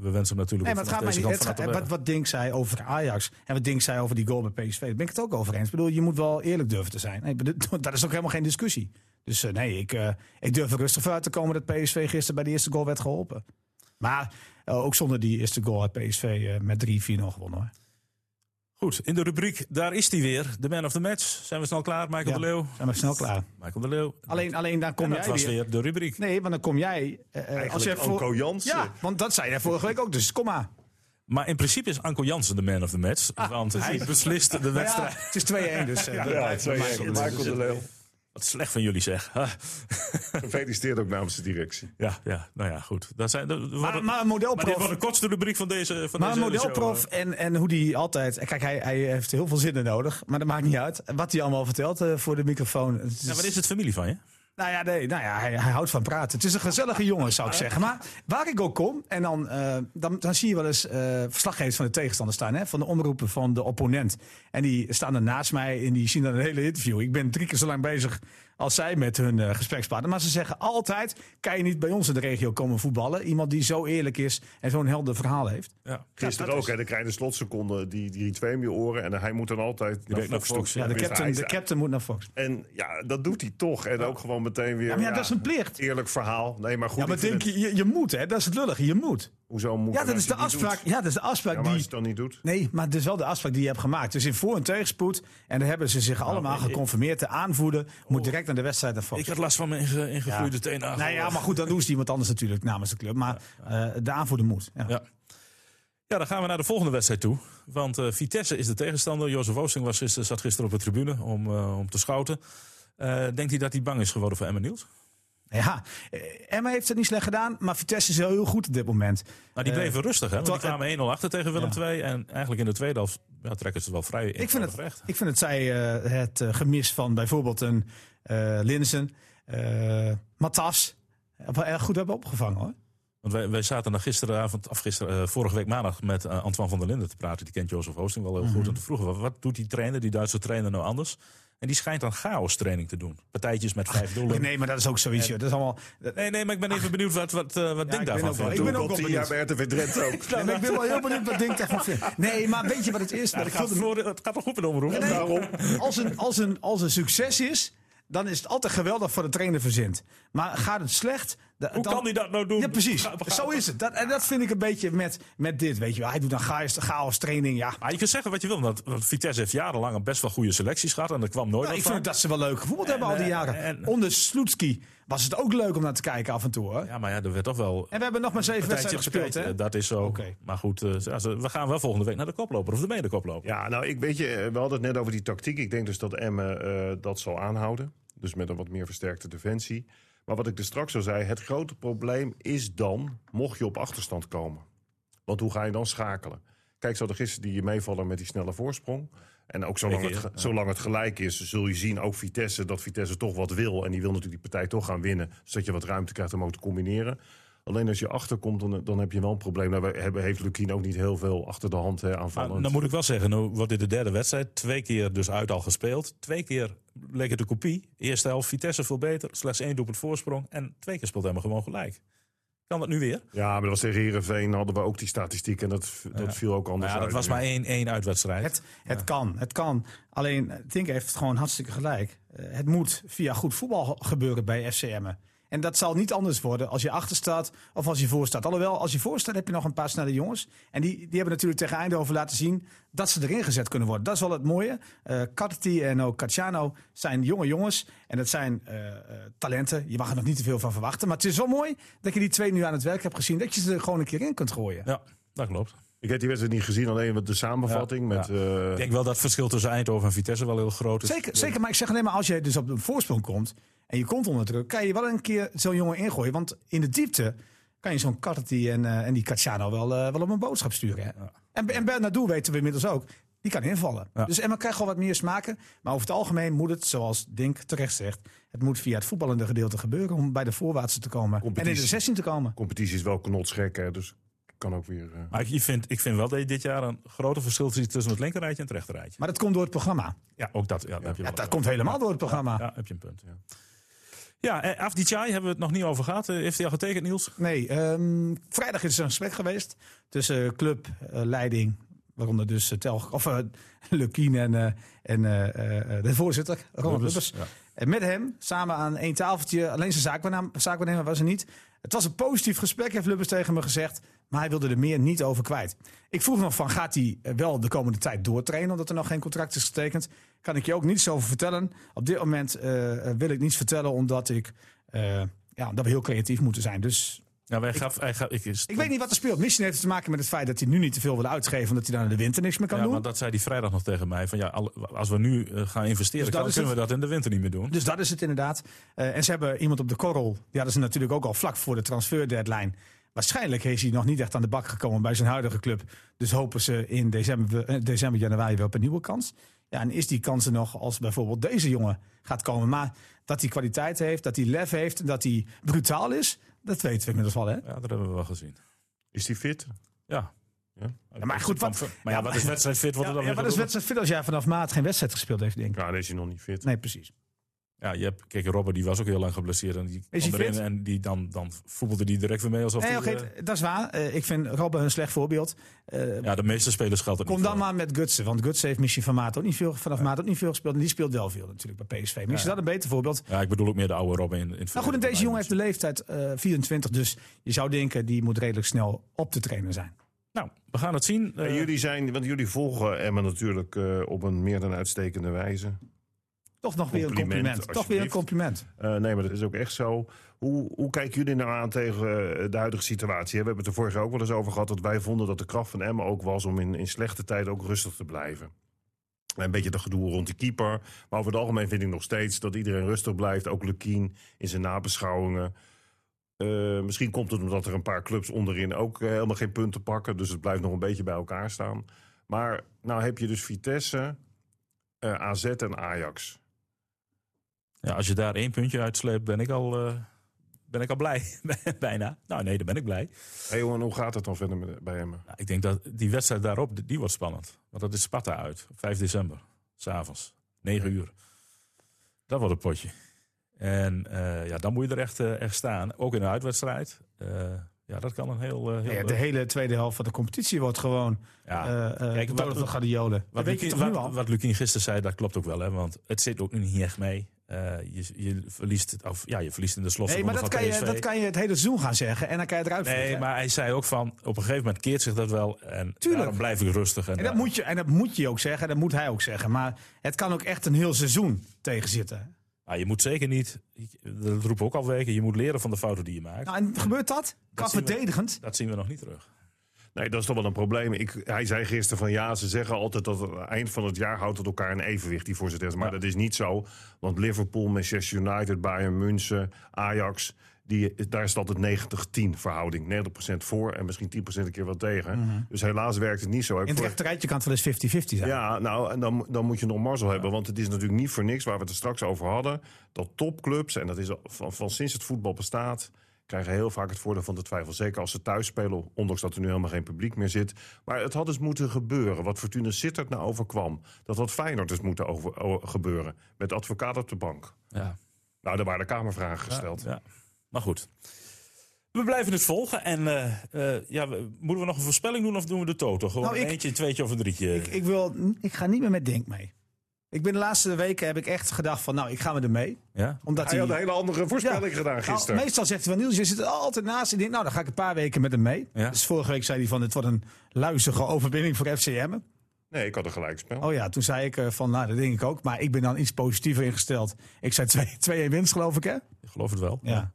we wensen hem natuurlijk Nee, maar het gaat mij niet. Het, wat, wat Dink zei over Ajax en wat Dink zei over die goal bij PSV, daar ben ik het ook over eens. Ik bedoel, je moet wel eerlijk durven te zijn. Nee, dat is ook helemaal geen discussie. Dus eh, nee, ik, ik durf er rustig voor uit te komen dat PSV gisteren bij de eerste goal werd geholpen. Maar ook zonder die eerste goal had PSV met 3-4 nog gewonnen. Hoor. Goed, in de rubriek, daar is hij weer. De man of the match. Zijn we snel klaar, Michael Ja. de Leeuw? Zijn we snel klaar. Michael de Leeuw. Alleen, alleen dan kom en dat jij was weer. de rubriek. Nee, want dan kom jij. eh, eh, als jij voor... Anko Jansen. Ja, want dat zei jij vorige week ook. Dus kom maar. Maar in principe is Anko Jansen de man of the match. want hij beslist de ja, wedstrijd. het is 2-1, dus. eh, dat blijft bij Michael. Michael de Leeuw. Wat slecht van jullie zeg. Gefeliciteerd ook namens de directie. Ja, ja, nou ja, goed. Dat zijn, dat, Maar, een maar dit modelprof. wordt de kortste rubriek van deze van Maar een deze modelprof show. en, en hoe die altijd... Kijk, hij, hij heeft heel veel zinnen nodig, maar dat maakt niet uit. Wat hij allemaal vertelt eh, voor de microfoon. Ja, maar is het familie van je? Nou ja, nee, nou ja hij, hij houdt van praten. Het is een gezellige jongen, zou ik zeggen. Maar waar ik ook kom, en dan, eh, dan, dan zie je wel eens eh, verslaggevers van de tegenstander staan. Hè, van de omroepen van de opponent. En die staan er naast mij en die zien dan een hele interview. Ik ben drie keer zo lang bezig als zij met hun eh, gesprekspartner. Maar ze zeggen altijd, kan je niet bij ons in de regio komen voetballen? Iemand die zo eerlijk is en zo'n helder verhaal heeft. Ja. Gisteren dat ook, is- hè, dan krijg je de slotseconde, die, die twee in je oren. En hij moet dan altijd... Direct naar Fox. Fox, Ja, de captain, de captain moet naar Fox. En ja, dat doet hij toch. En ook gewoon meteen weer... Ja, maar ja, dat is een plicht. Eerlijk verhaal. Nee, maar goed. Ja, maar denk je, je, je moet, hè? Dat is het lullige, je moet. Hoezo moet Ja, dat is de afspraak. doet? Ja, dat is de afspraak Ja, maar als die. je het dan niet doet. Nee, maar het is wel de afspraak die je hebt gemaakt. Dus in voor- en tegenspoed. En daar hebben ze zich allemaal ik- geconfirmeerd. De aanvoerder moet direct naar de wedstrijd Fox. Ik had last van mijn inge- ingegroeide Ja. tenen. Nou ja, maar goed, dan doen ze iemand anders natuurlijk namens de club. Maar eh, de aanvoerder moet. Ja. Ja. Ja, dan gaan we naar de volgende wedstrijd toe. Want eh, Vitesse is de tegenstander. Jozef Oosting was gisteren, zat gisteren op de tribune om, eh, om te schouten. Eh, denkt hij dat hij bang is geworden voor Emma Niels? Ja, eh, Emma heeft het niet slecht gedaan, maar Vitesse is wel heel goed op dit moment. Nou, die Eh, bleven rustig, hè? Want die kwamen 1-0 achter tegen Willem Ja. II. En eigenlijk in de tweede helft ja, trekken ze wel vrij ik vind het, recht. Ik vind het zij het gemis van bijvoorbeeld een Linsen, Matas, erg goed hebben opgevangen hoor. Want wij, wij zaten nog gisteravond, of gisteren, vorige week maandag met Antoine van der Linden te praten. Die kent Jozef Oosting wel heel goed. Mhm. En te vroegen, wat doet die trainer, die Duitse trainer nou anders? En die schijnt dan chaos training te doen. Partijtjes met vijf doelen. Nee, maar dat is ook zoiets. Dat is allemaal... Nee, nee, maar ik ben even benieuwd wat, wat, uh, wat ja, Dink daarvan vindt. Ik ben ook wel tien jaar bij RTV Drenthe ook. ik ben wel heel benieuwd wat Dink daarvan vindt. Nee, maar weet je wat het is? Ja, het, gaat, het gaat toch goed met omroep? Nee, als, een, als, een, als een succes is dan is het altijd geweldig voor de trainer verzint. Maar gaat het slecht... Hoe kan hij dat nou doen? Ja, precies. Zo is het. Dat, en dat vind ik een beetje met, met dit. Weet je wel. Hij doet dan chaos, chaos training. Ja. Maar je kunt zeggen wat je wil. Want, Vitesse heeft jarenlang een best wel goede selecties gehad. En er kwam nooit nou, Ik vind dat ze wel leuk gevoeld hebben al die jaren. En, Onder Sloetski was het ook leuk om naar te kijken af en toe. Hoor. Ja, maar ja, er werd toch wel... En we hebben nog maar zeven wedstrijden gespeeld. Hè? Dat is zo. Maar goed, uh, we gaan wel volgende week naar de koploper. Of de mede koploper. Ja, nou, ik weet je, we hadden het net over die tactiek. Ik denk dus dat Emme uh, dat zal aanhouden. Dus met een wat meer versterkte defensie. Maar wat ik er straks al zei, het grote probleem is dan, mocht je op achterstand komen. Want hoe ga je dan schakelen? Kijk, zo de gisteren die je meevallen met die snelle voorsprong. En ook zolang het, zolang het gelijk is, zul je zien, ook Vitesse, dat Vitesse toch wat wil. En die wil natuurlijk die partij toch gaan winnen, zodat je wat ruimte krijgt om ook te combineren. Alleen als je achterkomt, dan, dan heb je wel een probleem. Nou, hebben, heeft Lukien ook niet heel veel achter de hand hè, aanvallend. dan moet ik wel zeggen, nu wordt dit de derde wedstrijd. Twee keer dus uit al gespeeld. Twee keer leek het de kopie. Eerste helft Vitesse veel beter. Slechts één doelpunt voorsprong. En twee keer speelt hij gewoon gelijk. Kan dat nu weer? Ja, maar dat was tegen Herenveen hadden we ook die statistiek. En dat, dat viel ook anders ja, dat was maar één, één uitwedstrijd. Het, het kan, het kan. Alleen, Tink heeft gewoon hartstikke gelijk. Eh, het moet via goed voetbal gebeuren bij FCM'en. En dat zal niet anders worden als je achter staat of als je voor staat. Alhoewel, als je voor staat heb je nog een paar snelle jongens. En die, die hebben natuurlijk tegen Eindhoven laten zien dat ze erin gezet kunnen worden. Dat is wel het mooie. Uh, en ook Cacciano zijn jonge jongens. En dat zijn uh, talenten. Je mag er nog niet te veel van verwachten. Maar het is wel mooi dat je die twee nu aan het werk hebt gezien. Dat je ze er gewoon een keer in kunt gooien. Ja, dat klopt. Ik heb die wedstrijd niet gezien, alleen met de samenvatting. met, Ik denk wel dat het verschil tussen Eindhoven en Vitesse wel heel groot is. Zeker, zeker maar ik zeg alleen maar als je dus op de voorsprong komt en je komt onder druk, kan je wel een keer zo'n jongen ingooien. Want in de diepte kan je zo'n Carty en, uh, en die Cacciano wel, uh, wel op een boodschap sturen. Hè? Ja. En, en Bernardo weten we inmiddels ook. Die kan invallen. Dus en krijgt gewoon wat meer smaken. Maar over het algemeen moet het, zoals Dink terecht zegt, het moet via het voetballende gedeelte gebeuren om bij de voorwaartse te komen. En in de 16 te komen. Competitie is wel knotsgek, hè? dus kan ook weer. Uh... Maar ik vind, ik vind wel dat je dit jaar een grote verschil ziet tussen het linkerrijtje en het rechterrijtje. Maar dat komt door het programma. Ja, ook dat. Ja, ja. Heb je ja dat komt helemaal door het programma. Ja, heb je een punt. Ja. Ja, eh, Afdichai hebben we het nog niet over gehad. Eh, heeft hij al getekend, Niels? Nee, um, vrijdag is er een gesprek geweest tussen club, uh, leiding, waaronder dus uh, Tel, of uh, Lukien en, uh, en de voorzitter, Ronald Lubbers. Ja. En met hem, samen aan één tafeltje, alleen zijn zaakwaarnemer was er niet. Het was een positief gesprek, heeft Lubbers tegen me gezegd. Maar hij wilde er meer niet over kwijt. Ik vroeg nog van, gaat hij wel de komende tijd doortrainen... omdat er nog geen contract is getekend? Kan ik je ook niets over vertellen. Op dit moment uh, wil ik niets vertellen... omdat ik, uh, ja, dat we heel creatief moeten zijn. Dus ja, wij gaf, hij gaf, ik, ik weet niet wat er speelt. Misschien heeft het te maken met het feit dat hij nu niet te veel wil uitgeven. omdat hij dan in de winter niks meer kan ja, doen. Maar dat zei hij vrijdag nog tegen mij. Van ja, als we nu uh, gaan investeren, dus dan kunnen we dat in de winter niet meer doen. Dus dat is het inderdaad. Uh, en ze hebben iemand op de korrel. Die hadden ze natuurlijk ook al vlak voor de transfer deadline. Waarschijnlijk is hij nog niet echt aan de bak gekomen bij zijn huidige club. Dus hopen ze in december, eh, december januari wel op een nieuwe kans. Ja, en is die kans er nog als bijvoorbeeld deze jongen gaat komen. Maar dat hij kwaliteit heeft, dat hij lef heeft, dat hij brutaal is, dat weten we inmiddels wel. Hè? Ja, dat hebben we wel gezien. Is hij fit? Ja. Ja. ja maar goed, wat, maar ja, wat is wedstrijd fit? Wat ja, dan ja, wat is wedstrijd fit als jij vanaf maart geen wedstrijd gespeeld heeft, denk ik? Ja, dan is hij nog niet fit. Nee, precies. Ja, je hebt, kijk, Robert die was ook heel lang geblesseerd. En die is kwam erin en die dan, dan voetbalde die direct weer mee alsof nee, die, uh... dat is waar. Uh, ik vind Robben een slecht voorbeeld. Uh, ja, de meeste spelers geldt het Kom dan maar met Gutsen. Want Gutsen heeft misschien van maat ook niet veel, vanaf ja. maat ook niet veel gespeeld. En die speelt wel veel natuurlijk bij PSV. Misschien ja. is dat een beter voorbeeld. Ja, ik bedoel ook meer de oude Robben in, in het Nou goed, en deze jongen heeft de leeftijd 24. Dus je zou denken, die moet redelijk snel op te trainen zijn. Nou, we gaan het zien. jullie zijn, want jullie volgen Emma natuurlijk op een meer dan uitstekende wijze. Toch nog weer een compliment. Toch weer een compliment. Uh, nee, maar dat is ook echt zo. Hoe, hoe kijken jullie nou aan tegen eh, de huidige situatie? We hebben het er vorige ook wel eens over gehad dat wij vonden dat de kracht van Emma ook was om in, in slechte tijden ook rustig te blijven. Een beetje de gedoe rond die keeper. Maar over het algemeen vind ik nog steeds dat iedereen rustig blijft. Ook Lukien in zijn nabeschouwingen. Uh, misschien komt het omdat er een paar clubs onderin ook helemaal geen punten pakken. Dus het blijft nog een beetje bij elkaar staan. Maar nou heb je dus Vitesse, uh, eh, AZ en Ajax. Ja, als je daar één puntje uitsleept, ben ik al, uh, ben ik al blij. Bijna. Nou nee, dan ben ik blij. Hey jongen, hoe gaat het dan verder bij hem? Nou, ik denk dat die wedstrijd daarop, die wordt spannend. Want dat is Sparta uit, 5 december, s'avonds, 9 uur. Dat wordt een potje. En uh, ja, dan moet je er echt, echt staan. Ook in een uitwedstrijd. Ja, dat kan een heel... Uh, heel ja, de hele tweede helft van de competitie wordt gewoon ja. Uh, Kijk, wat, van Guardiola. Wat, weet je toch wat, wat Lukien gisteren zei, dat klopt ook wel. Hè, want het zit ook nu niet echt mee. Uh, je, je, verliest, of, ja, je verliest in de slot. Nee, maar dat kan, je, dat kan je het hele seizoen gaan zeggen en dan kan je eruit Nee, vliegen. maar hij zei ook van, op een gegeven moment keert zich dat wel. En Tuurlijk. daarom blijf ik rustig. En, en, dat moet je, en dat moet je ook zeggen, dat moet hij ook zeggen. Maar het kan ook echt een heel seizoen tegenzitten. Nou, je moet zeker niet, dat roepen ook al weken, je moet leren van de fouten die je maakt. Nou, en gebeurt dat? Kan verdedigend? dat zien we nog niet terug. Nee, dat is toch wel een probleem. Ik, hij zei gisteren van ja, ze zeggen altijd dat het eind van het jaar houdt het elkaar een evenwicht, die voorzitters. Maar dat is niet zo. Want Liverpool, Manchester United, Bayern München, Ajax, die, daar is het altijd 90-10 verhouding. 90% voor en misschien 10% een keer wat tegen. Mhm. Dus helaas werkt het niet zo. In het rechterrijtje kan het wel eens 50-50 zijn. Ja, nou, en dan, dan moet je nog mazzel hebben. Want het is natuurlijk niet voor niks, waar we het er straks over hadden... dat topclubs, en dat is van, van sinds het voetbal bestaat krijgen heel vaak het voordeel van de twijfel. Zeker als ze thuis spelen, ondanks dat er nu helemaal geen publiek meer zit. Maar het had dus moeten gebeuren. Wat Fortuna Sittard nou overkwam. Dat had Feyenoord dus moeten over, gebeuren. Met advocaat op de bank. Ja. Nou, daar waren de Kamervragen gesteld. ja. Maar goed. We blijven het volgen. En uh, uh, ja, moeten we nog een voorspelling doen of doen we de toto? Gewoon nou, ik, eentje, een tweetje of een drietje? Ik, ik, wil, ik ga niet meer met Denk mee. Ik ben de laatste weken heb ik echt gedacht van nou, ik ga met hem mee. Ja? Omdat hij, had een hele andere voorspelling gedaan nou, gisteren. meestal zegt hij van Niels, je zit er altijd naast. Ik denk nou, dan ga ik een paar weken met hem mee. Ja? Dus vorige week zei hij van het wordt een luizige overwinning voor FCM. Nee, ik had een gelijkspel. Oh ja, toen zei ik uh, van nou, dat denk ik ook. Maar ik ben dan iets positiever ingesteld. Ik zei 2-1 winst geloof ik hè? Ik geloof het wel. Ja.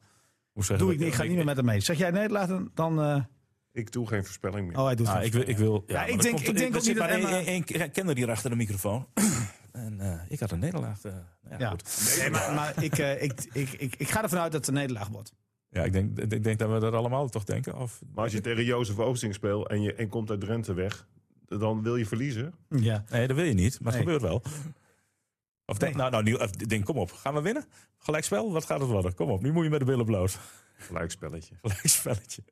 Doe ik niet, ik ga niet meer met hem mee. Zeg jij nee, laten dan... Uh... Ik doe geen voorspelling meer. Oh, hij doet ah, ik, wil, ik wil. Ja, ik denk, ik denk ook niet dat Emma... Een kenner hier achter de microfoon. en uh, ik had een nederlaag. Uh, ja, ja. Goed. Nee, maar, maar ik, uh, ik, ik, ik, ik ga ervan uit dat het een nederlaag wordt. Ja, ik denk, ik denk dat we dat allemaal toch denken. Of... Maar als je tegen Jozef Oosting speelt en je en komt uit Drenthe weg, dan wil je verliezen. Ja. Nee, dat wil je niet, maar het gebeurt wel. Of denk, nou, nou, denk, kom op, gaan we winnen? Gelijkspel, wat gaat het worden? Kom op, nu moet je met de billen bloot. Gelijkspelletje. Gelijkspelletje.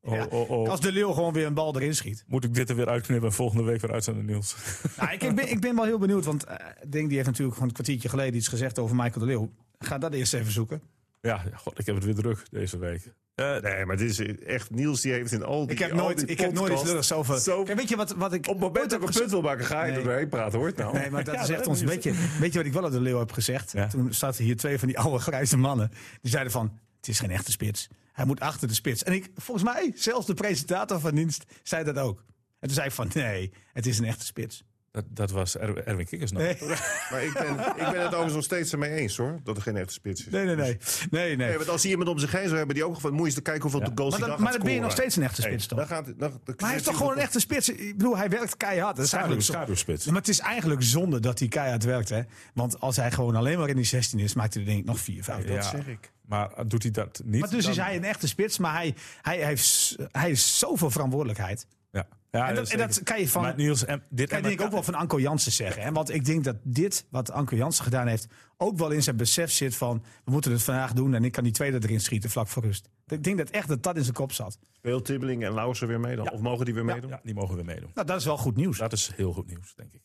Oh, oh, oh. Als de leeuw gewoon weer een bal erin schiet. Moet ik dit er weer uitknippen en volgende week weer uitzenden, Niels? Nou, ik, ik, ben, ik ben wel heel benieuwd, want uh, Ding die heeft natuurlijk gewoon een kwartiertje geleden iets gezegd over Michael de Leeuw. Ga dat eerst even zoeken. Ja, god, ik heb het weer druk deze week. Uh, nee, maar dit is echt Niels die heeft in al die Ik heb nooit, ik heb nooit iets lulligs over. Zo, Kijk, weet je wat, wat ik op het moment dat ik een punt wil maken, ga je nee. erheen praten, hoort nou. Nee, maar dat ja, is echt ons. Weet je, weet je wat ik wel op de Leeuw heb gezegd? Ja. Toen zaten hier twee van die oude grijze mannen. Die zeiden van, het is geen echte spits. Hij moet achter de spits. En ik, volgens mij, zelfs de presentator van dienst zei dat ook. En toen zei ik van, nee, het is een echte spits. Dat, dat was Erwin Kikkers nog. Nee. maar ik ben, ik ben het overigens nog steeds ermee eens hoor. Dat er geen echte spits is. Nee, nee, nee. nee, nee. want als hij iemand om zich heen zou hebben die ook van moet je eens kijken hoeveel ja. goals maar dan, Maar dan ben je nog steeds een echte spits toch? Dan gaat, dan, maar hij is toch gewoon een echte spits? Ik bedoel, hij werkt keihard. Dat is eigenlijk schaduwspits. Maar het is eigenlijk zonde dat hij keihard werkt. Hè? Want als hij gewoon alleen maar in die 16 is, maakt hij er denk ik nog 4, 5. Ja, dat zeg ik. Maar doet hij dat niet? Maar dus is hij een echte spits, maar hij, hij, heeft, hij heeft zoveel verantwoordelijkheid. Ja. Ja, en, dat, en dat kan je van. Niels, en, dit kan ik ook wel van Anko Jansen zeggen. Hè? Want ik denk dat dit, wat Anko Jansen gedaan heeft, ook wel in zijn besef zit van. We moeten het vandaag doen en ik kan die tweede erin schieten vlak voor rust. Ik denk dat echt dat dat in zijn kop zat. Speelt Tibbeling en Lauser weer mee dan? Of mogen die weer meedoen? Ja, die mogen weer meedoen. Nou, dat is wel goed nieuws. Dat is heel goed nieuws, denk ik.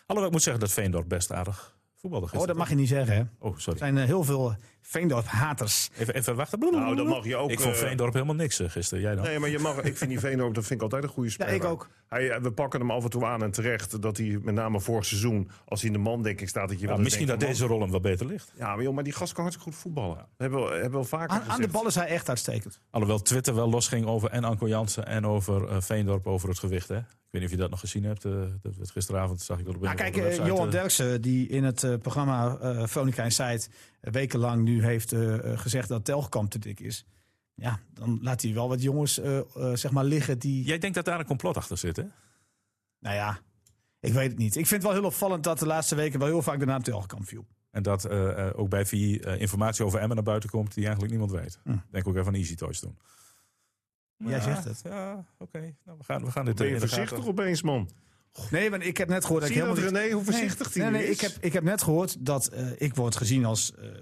Alhoewel, ik moet zeggen dat Veendorp best aardig Oh, dat mag je niet zeggen, hè? Oh, sorry. Er zijn uh, heel veel Veendorp-haters. Even, even wachten. Nou, dan mag je ook... Ik vond eh, Veendorp helemaal niks uh, gisteren. Jij dan? Nee, maar je mag, ik vind die Veendorp dat vind ik altijd een goede speler. Ja, ik ook. Hij, we pakken hem af en toe aan en terecht dat hij met name vorig seizoen, als hij in de mandekking staat, dat je wel Misschien dat deze rol hem wel beter ligt. Ja, maar, joh, maar die gast kan hartstikke goed voetballen. Ja. Hebben we hebben wel vaker aan, aan, de bal is hij echt uitstekend. Alhoewel Twitter wel losging over en Anko Jansen en over Veendorp over het gewicht, hè? Ik weet niet of je dat nog gezien hebt. Uh, dat werd gisteravond zag ik dat op nou, Kijk, uh, Johan Derksen, die in het uh, programma uh, Veronica Insight wekenlang nu heeft gezegd dat Telgekamp te dik is. Ja, dan laat hij wel wat jongens zeg maar liggen die... Jij denkt dat daar een complot achter zit, hè? Nou ja, ik weet het niet. Ik vind het wel heel opvallend dat de laatste weken wel heel vaak de naam Telgekamp viel. En dat ook bij VI informatie over Emmen naar buiten komt die eigenlijk niemand weet. Hm. Denk ook even aan Easy Toys doen. Jij zegt het. Ja, oké. Nou, we, gaan, we gaan dit ben je voorzichtig opeens, man? Nee, maar ik heb net gehoord dat ik helemaal René, hoe voorzichtig nee, nee, nee, Ik heb, ik heb net gehoord dat uh, ik word gezien als, uh, uh,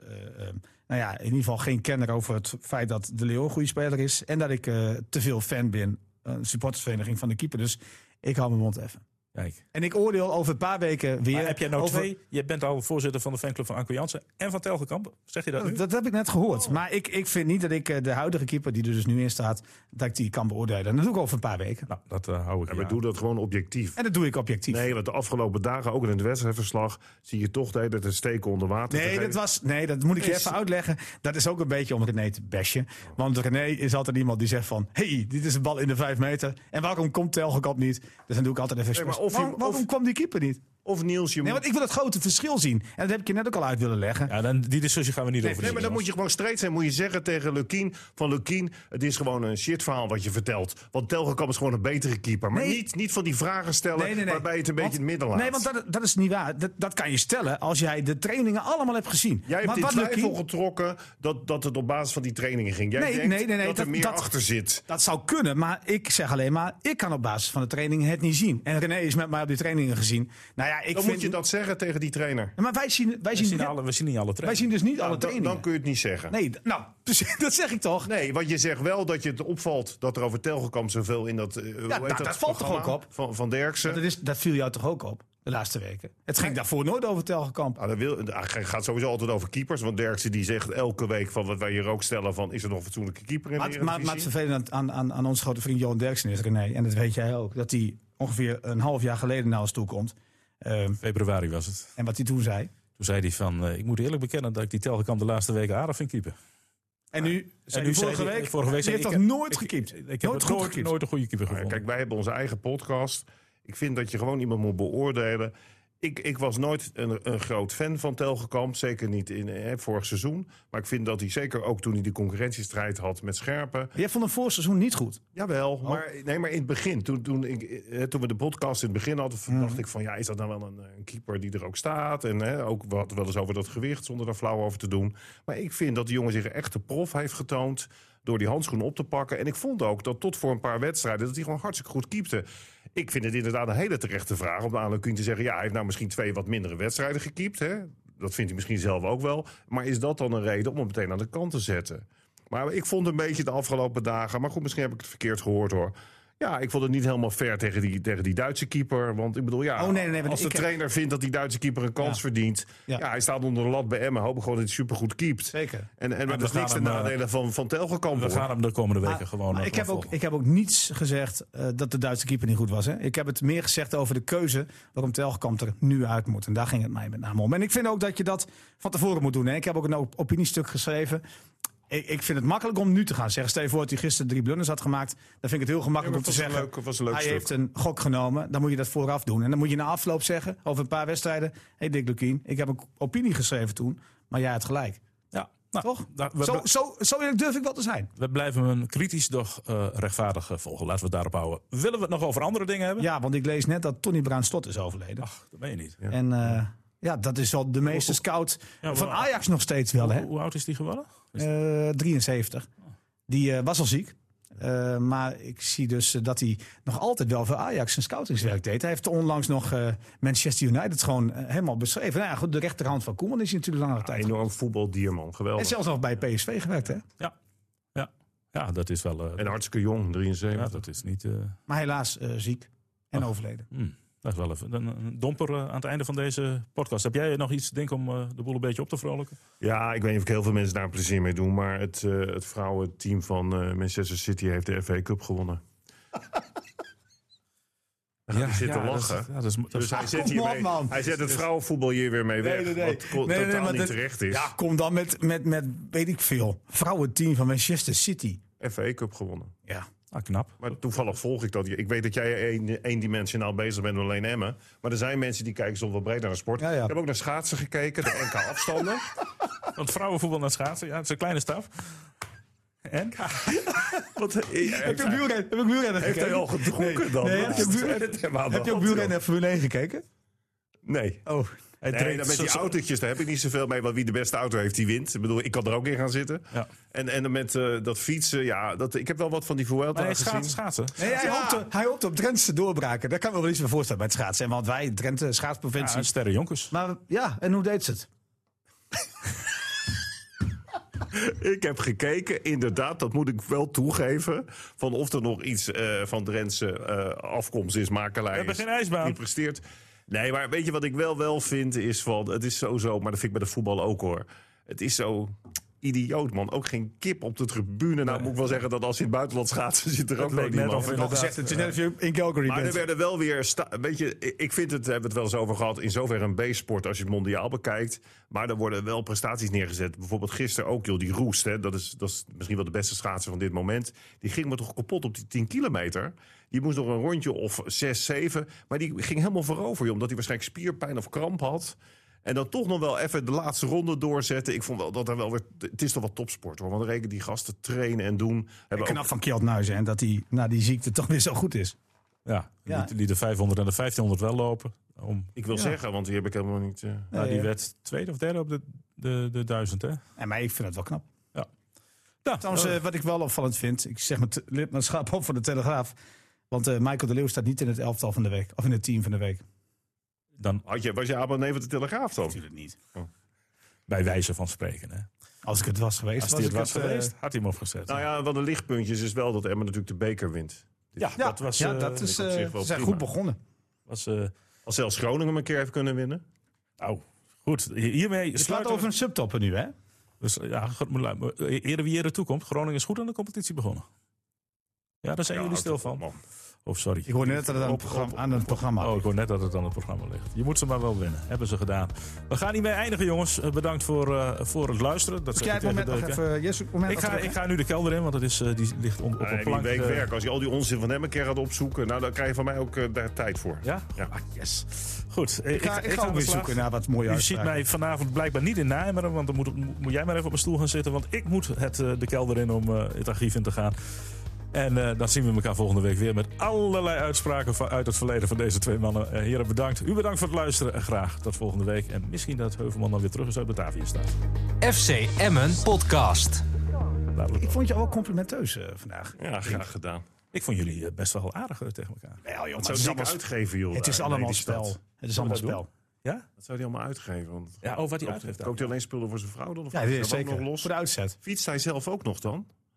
nou ja, in ieder geval geen kenner over het feit dat De Leeuw een goede speler is. En dat ik te veel fan ben, een supportersvereniging van de keeper. Dus ik hou mijn mond even. Kijk. En ik oordeel over een paar weken weer. Maar heb jij nou over... twee? Je bent al voorzitter van de fanclub van Anko Jansen en van Telgekamp. Zeg je dat nu? Dat heb ik net gehoord. Oh. Maar ik, ik vind niet dat ik de huidige keeper, die er dus nu in staat, dat ik die kan beoordelen. En dat doe ik over een paar weken. Nou, dat uh, hou ik. En we doen dat gewoon objectief. En dat doe ik objectief. Nee, want de afgelopen dagen, ook in het wedstrijdverslag, zie je toch dat het steken onder water. Nee, dat was, nee, dat moet ik je even uitleggen. Dat is ook een beetje om René te bashen. Want René is altijd iemand die zegt van, hey, dit is een bal in de vijf meter. En waarom komt Telgekamp niet? Dus dan doe ik altijd even. Nee, of waarom, waarom kwam die keeper niet? Of Niels, je Nee, want ik wil het grote verschil zien. En dat heb ik je net ook al uit willen leggen. Ja, dan, die discussie gaan we niet over. Nee, maar dan moet je gewoon streed zijn. Moet je zeggen tegen Lukien van Lukien, het is gewoon een shit verhaal wat je vertelt. Want Telgekamp is gewoon een betere keeper. Maar niet, niet van die vragen stellen waarbij je het een beetje in het midden laat. Nee, want dat, dat is niet waar. Dat, dat kan je stellen als jij de trainingen allemaal hebt gezien. Jij hebt maar, in twijfel getrokken dat, dat het op basis van die trainingen ging. Jij nee, denkt nee, nee, nee, dat er meer achter zit. Dat zou kunnen, maar ik zeg alleen maar, ik kan op basis van de trainingen het niet zien. En René is met mij op die trainingen gezien. Nou ja, ik Dan vind... moet je dat zeggen tegen die trainer? maar wij zien, wij, zien, alle, we zien niet alle Wij zien dus niet nou, alle trainingen. Dan kun je het niet zeggen. Nee, nou, dus, dat zeg ik toch. Nee, want je zegt wel dat je het opvalt dat er over Telgekamp zoveel in dat. Uh, ja, dat, dat, valt toch ook op? Van, van Derksen. Dat, is, dat viel jou toch ook op? De laatste weken. Het ging daarvoor nooit over Telgekamp. Nou, dat wil, het gaat sowieso altijd over keepers. Want Derksen die zegt elke week van wat wij hier ook stellen van is er nog een fatsoenlijke keeper in maar, de Maar, maar het vervelende aan, aan, aan onze grote vriend Johan Derksen is René. En dat weet jij ook. Dat hij ongeveer een half jaar geleden naar ons toe komt. Uh, Februari was het. En wat hij toen zei? Toen zei hij van, uh, ik moet eerlijk bekennen dat ik die Telgekamp de laatste weken aardig vind keeper. En nu, en nu vorige, week, vorige week, toch nooit gekiept? Ik, ik, heb nooit, nooit, nooit een goede keeper gevonden. Kijk, wij hebben onze eigen podcast. Ik vind dat je gewoon iemand moet beoordelen ik, ik was nooit een, een groot fan van Telgekamp. Zeker niet in hè, vorig seizoen. Maar ik vind dat hij zeker ook toen hij die concurrentiestrijd had met Scherpen. Jij vond hem vorig seizoen niet goed? Jawel, oh. maar, nee, maar in het begin. Toen, toen, ik, toen we de podcast in het begin hadden, mm. dacht ik van... ja, is dat nou wel een, een keeper die er ook staat? En hè, ook wat wel eens over dat gewicht, zonder daar flauw over te doen. Maar ik vind dat die jongen zich echt de prof heeft getoond door die handschoen op te pakken. En ik vond ook dat tot voor een paar wedstrijden... dat hij gewoon hartstikke goed keepte. Ik vind het inderdaad een hele terechte vraag om aan te zeggen... ja, hij heeft nou misschien twee wat mindere wedstrijden gekiept. Hè? Dat vindt hij misschien zelf ook wel. Maar is dat dan een reden om hem meteen aan de kant te zetten? Maar ik vond een beetje de afgelopen dagen... maar goed, misschien heb ik het verkeerd gehoord hoor... Ja, ik vond het niet helemaal fair tegen die, tegen die Duitse keeper. Want ik bedoel, ja, oh, nee, nee, als de trainer vindt dat die Duitse keeper een kans verdient... Ja. hij staat onder de lat bij Emmen. Hopen gewoon dat hij supergoed keept. Zeker. En, en, en dat is niks ten nadelen eh, van, van Telgekamp. We gaan hem de komende weken gewoon ik, heb ook, ik heb ook niets gezegd uh, dat de Duitse keeper niet goed was. Hè. Ik heb het meer gezegd over de keuze waarom Telgekamp er nu uit moet. En daar ging het mij met name om. En ik vind ook dat je dat van tevoren moet doen. Hè. Ik heb ook een opiniestuk geschreven ik, ik, vind het makkelijk om nu te gaan zeggen. Stel je voor dat hij gisteren drie blunders had gemaakt. Dan vind ik het heel gemakkelijk om te zeggen. Leuk, was een leuk hij stuk. heeft een gok genomen. Dan moet je dat vooraf doen. En dan moet je na afloop zeggen, over een paar wedstrijden. Hé hey Dick Lukien, ik heb een opinie geschreven toen. Maar jij had gelijk. Ja, nou, toch? Nou, zo, zo, zo eerlijk durf ik wel te zijn. We blijven een kritisch, doch uh, rechtvaardig volgen. Laten we het daarop houden. Willen we het nog over andere dingen hebben? Ja, want ik lees net dat Tony Bruin Stot is overleden. Ach, dat ben je niet. Ja. En uh, ja, dat is wel de meeste scout van Ajax nog steeds wel. Hè? Hoe oud is die geworden? Uh, 73. Die uh, was al ziek. Uh, maar ik zie dus dat hij nog altijd wel voor Ajax zijn scoutingswerk deed. Hij heeft onlangs nog Manchester United gewoon helemaal beschreven. Nou ja, goed, de rechterhand van Koeman is hij natuurlijk langere ja, tijd. Enorm voetbaldierman, geweldig. En zelfs nog bij PSV gewerkt, hè? Ja, ja. ja dat is wel... en hartstikke jong, 73. Ja, dat is niet... Maar helaas ziek en Ach. overleden. Hmm. Dat is wel even een domper eh, aan het einde van deze podcast. Heb jij nog iets, denk om eh, de boel een beetje op te vrolijken? Ja, ik weet niet of ik heel veel mensen daar plezier mee doen. Maar het, uh, het vrouwenteam van Manchester City heeft de FA Cup gewonnen. Ja, hij zit te lachen. Dat is, ja, dat is, dus hij, zet hier mee, hij zet het vrouwenvoetbal hier weer mee weg. Nee, nee, nee. Wat nee, totaal niet terecht is. Ja, kom dan met, met, met, weet ik veel, vrouwenteam van Manchester City. FA Cup gewonnen. Ja. Ah, knap. Maar toevallig volg ik dat. Ik weet dat jij eendimensionaal bezig bent met alleen Emmen. Maar er zijn mensen die kijken soms wel breder naar sport. Ik heb ook naar schaatsen gekeken, de NK afstanden. Want vrouwenvoetbal naar schaatsen, ja, het is een kleine staf. En? Wat, heb je heb ik buurrennen Heeft hij al gedronken dan? Nee, heb je, je ook buurrennen Formule 1 gekeken? Nee. Oh, Hij Nee, dan met die autootjes, daar heb ik niet zoveel mee. Want wie de beste auto heeft, die wint. Ik bedoel, ik kan er ook in gaan zitten. Ja. En, en dan met eh, dat fietsen, ja, dat, ik heb wel wat van die Vuelta Nee, gezien. schaatsen, schaatsen. Nee, hij, Ja. hoopte, hij hoopte op Drentse doorbraken. Daar kan ik me wel iets bij voorstellen bij het schaatsen. Want wij, Drenthe, Ja, schaatsprovincie. sterren jonkers. maar ja, en hoe deed ze het? Ik heb gekeken, inderdaad, dat moet ik wel toegeven. Van of er nog iets eh, van Drentse eh, afkomst is, makelij We hebben is, geen ijsbaan. Die presteert. Nee, maar weet je wat ik wel wel vind is van... Het is sowieso, maar dat vind ik bij de voetbal ook hoor. Het is zo idioot, man. Ook geen kip op de tribune. Nou, moet ik wel zeggen dat als je in het buitenland schaatsen... zit er ook nog net niemand. of Al inderdaad. gezegd, het is net of je in Calgary Maar er bent. werden wel weer. Weet je, ik vind het, hebben we het wel eens over gehad. In zoverre een B-sport als je het mondiaal bekijkt. Maar er worden wel prestaties neergezet. Bijvoorbeeld gisteren ook, joh, die Roest. Hè, dat, is, dat is misschien wel de beste schaatser van dit moment. Die ging me toch kapot op die 10 kilometer. Die moest nog een rondje of 6, 7. Maar die ging helemaal voorover, joh, omdat hij waarschijnlijk spierpijn of kramp had. En dan toch nog wel even de laatste ronde doorzetten. Ik vond wel dat er wel weer. Het is toch wat topsport hoor. Want dan reken die gasten trainen en doen. Hebben ook- Knap van Kjeld Nuizen. En dat hij na die ziekte toch weer zo goed is. Ja, Ja. Die, die de 500 en de 1500 wel lopen. Om, ik wil Ja. zeggen, want die heb ik helemaal niet. eh, nou, die ja. werd tweede of derde op de, de, de 1000, hè? En maar ik vind het wel knap. Ja, Trouwens, eh, eh, wat ik wel opvallend vind. Ik zeg mijn lidmaatschap op voor de Telegraaf. Want eh, Michael de Leeuw staat niet in het elftal van de week. Of in het team van de week. Dan Had je, was je abonnee van de Telegraaf dan? Natuurlijk niet. bij wijze van spreken, hè? Als ik het was geweest. Als het was eh, geweest, had hij hem opgezet. Nou ja, wat de lichtpuntjes is wel dat Emma natuurlijk de beker wint. ja, ja, dat was, ja, eh, dat is, eh, zich wel ze zijn prima. goed begonnen. was eh, Als zelfs Groningen hem een keer heeft kunnen winnen. nou, goed. Hiermee Het gaat over een subtopper nu, hè? Dus ja, eerder wie eerder toekomt. Groningen is goed aan de competitie begonnen. Ja, daar zijn Ja, jullie stil van. man. Oh, sorry. Ik hoor net dat het aan het Op- programma, op- aan het programma Oh, ik ligt. hoor net dat het aan het programma ligt. Je moet ze maar wel winnen. Hebben ze gedaan. We gaan hiermee eindigen, jongens. Eh, Bedankt voor, eh, voor het luisteren. Dat jij het moment nog even... Het moment ik, ga, ik ga nu de kelder in, want het is, eh, die ligt on- op Nee, een die plank. week werk. Als je al die onzin van hem een keer gaat opzoeken, nou, dan krijg je van mij ook daar tijd voor. Ja? Ja. Ah, yes. Goed. Ik ga, ik ga ook weer zoeken naar wat mooie U ziet mij vanavond blijkbaar niet in Nijmegen, want dan moet, moet jij maar even op een stoel gaan zitten. Want ik moet het, de kelder in om het archief in te gaan. En eh, dan zien we elkaar volgende week weer met allerlei uitspraken van, uit het verleden van deze twee mannen. Eh, heren, bedankt. U bedankt voor het luisteren en graag tot volgende week. En misschien dat Heuvelman dan weer terug is uit Batavia staat. FC Emmen Podcast. Ik vond je wel complimenteus eh, vandaag. Ja, graag gedaan. Ik vond jullie best wel aardig tegen elkaar. Ja, joh, Wat maar zou het is die allemaal, uitgeven, joh? het is allemaal stad? spel. Het is allemaal dat spel. Ja? Wat zou hij allemaal uitgeven? Want Ja, oh, wat hij uitgeeft. koopt hij alleen spullen voor zijn vrouw dan? Of Ja, dat is zeker. nog los? Voor de uitzet. Fietst hij zelf ook nog dan?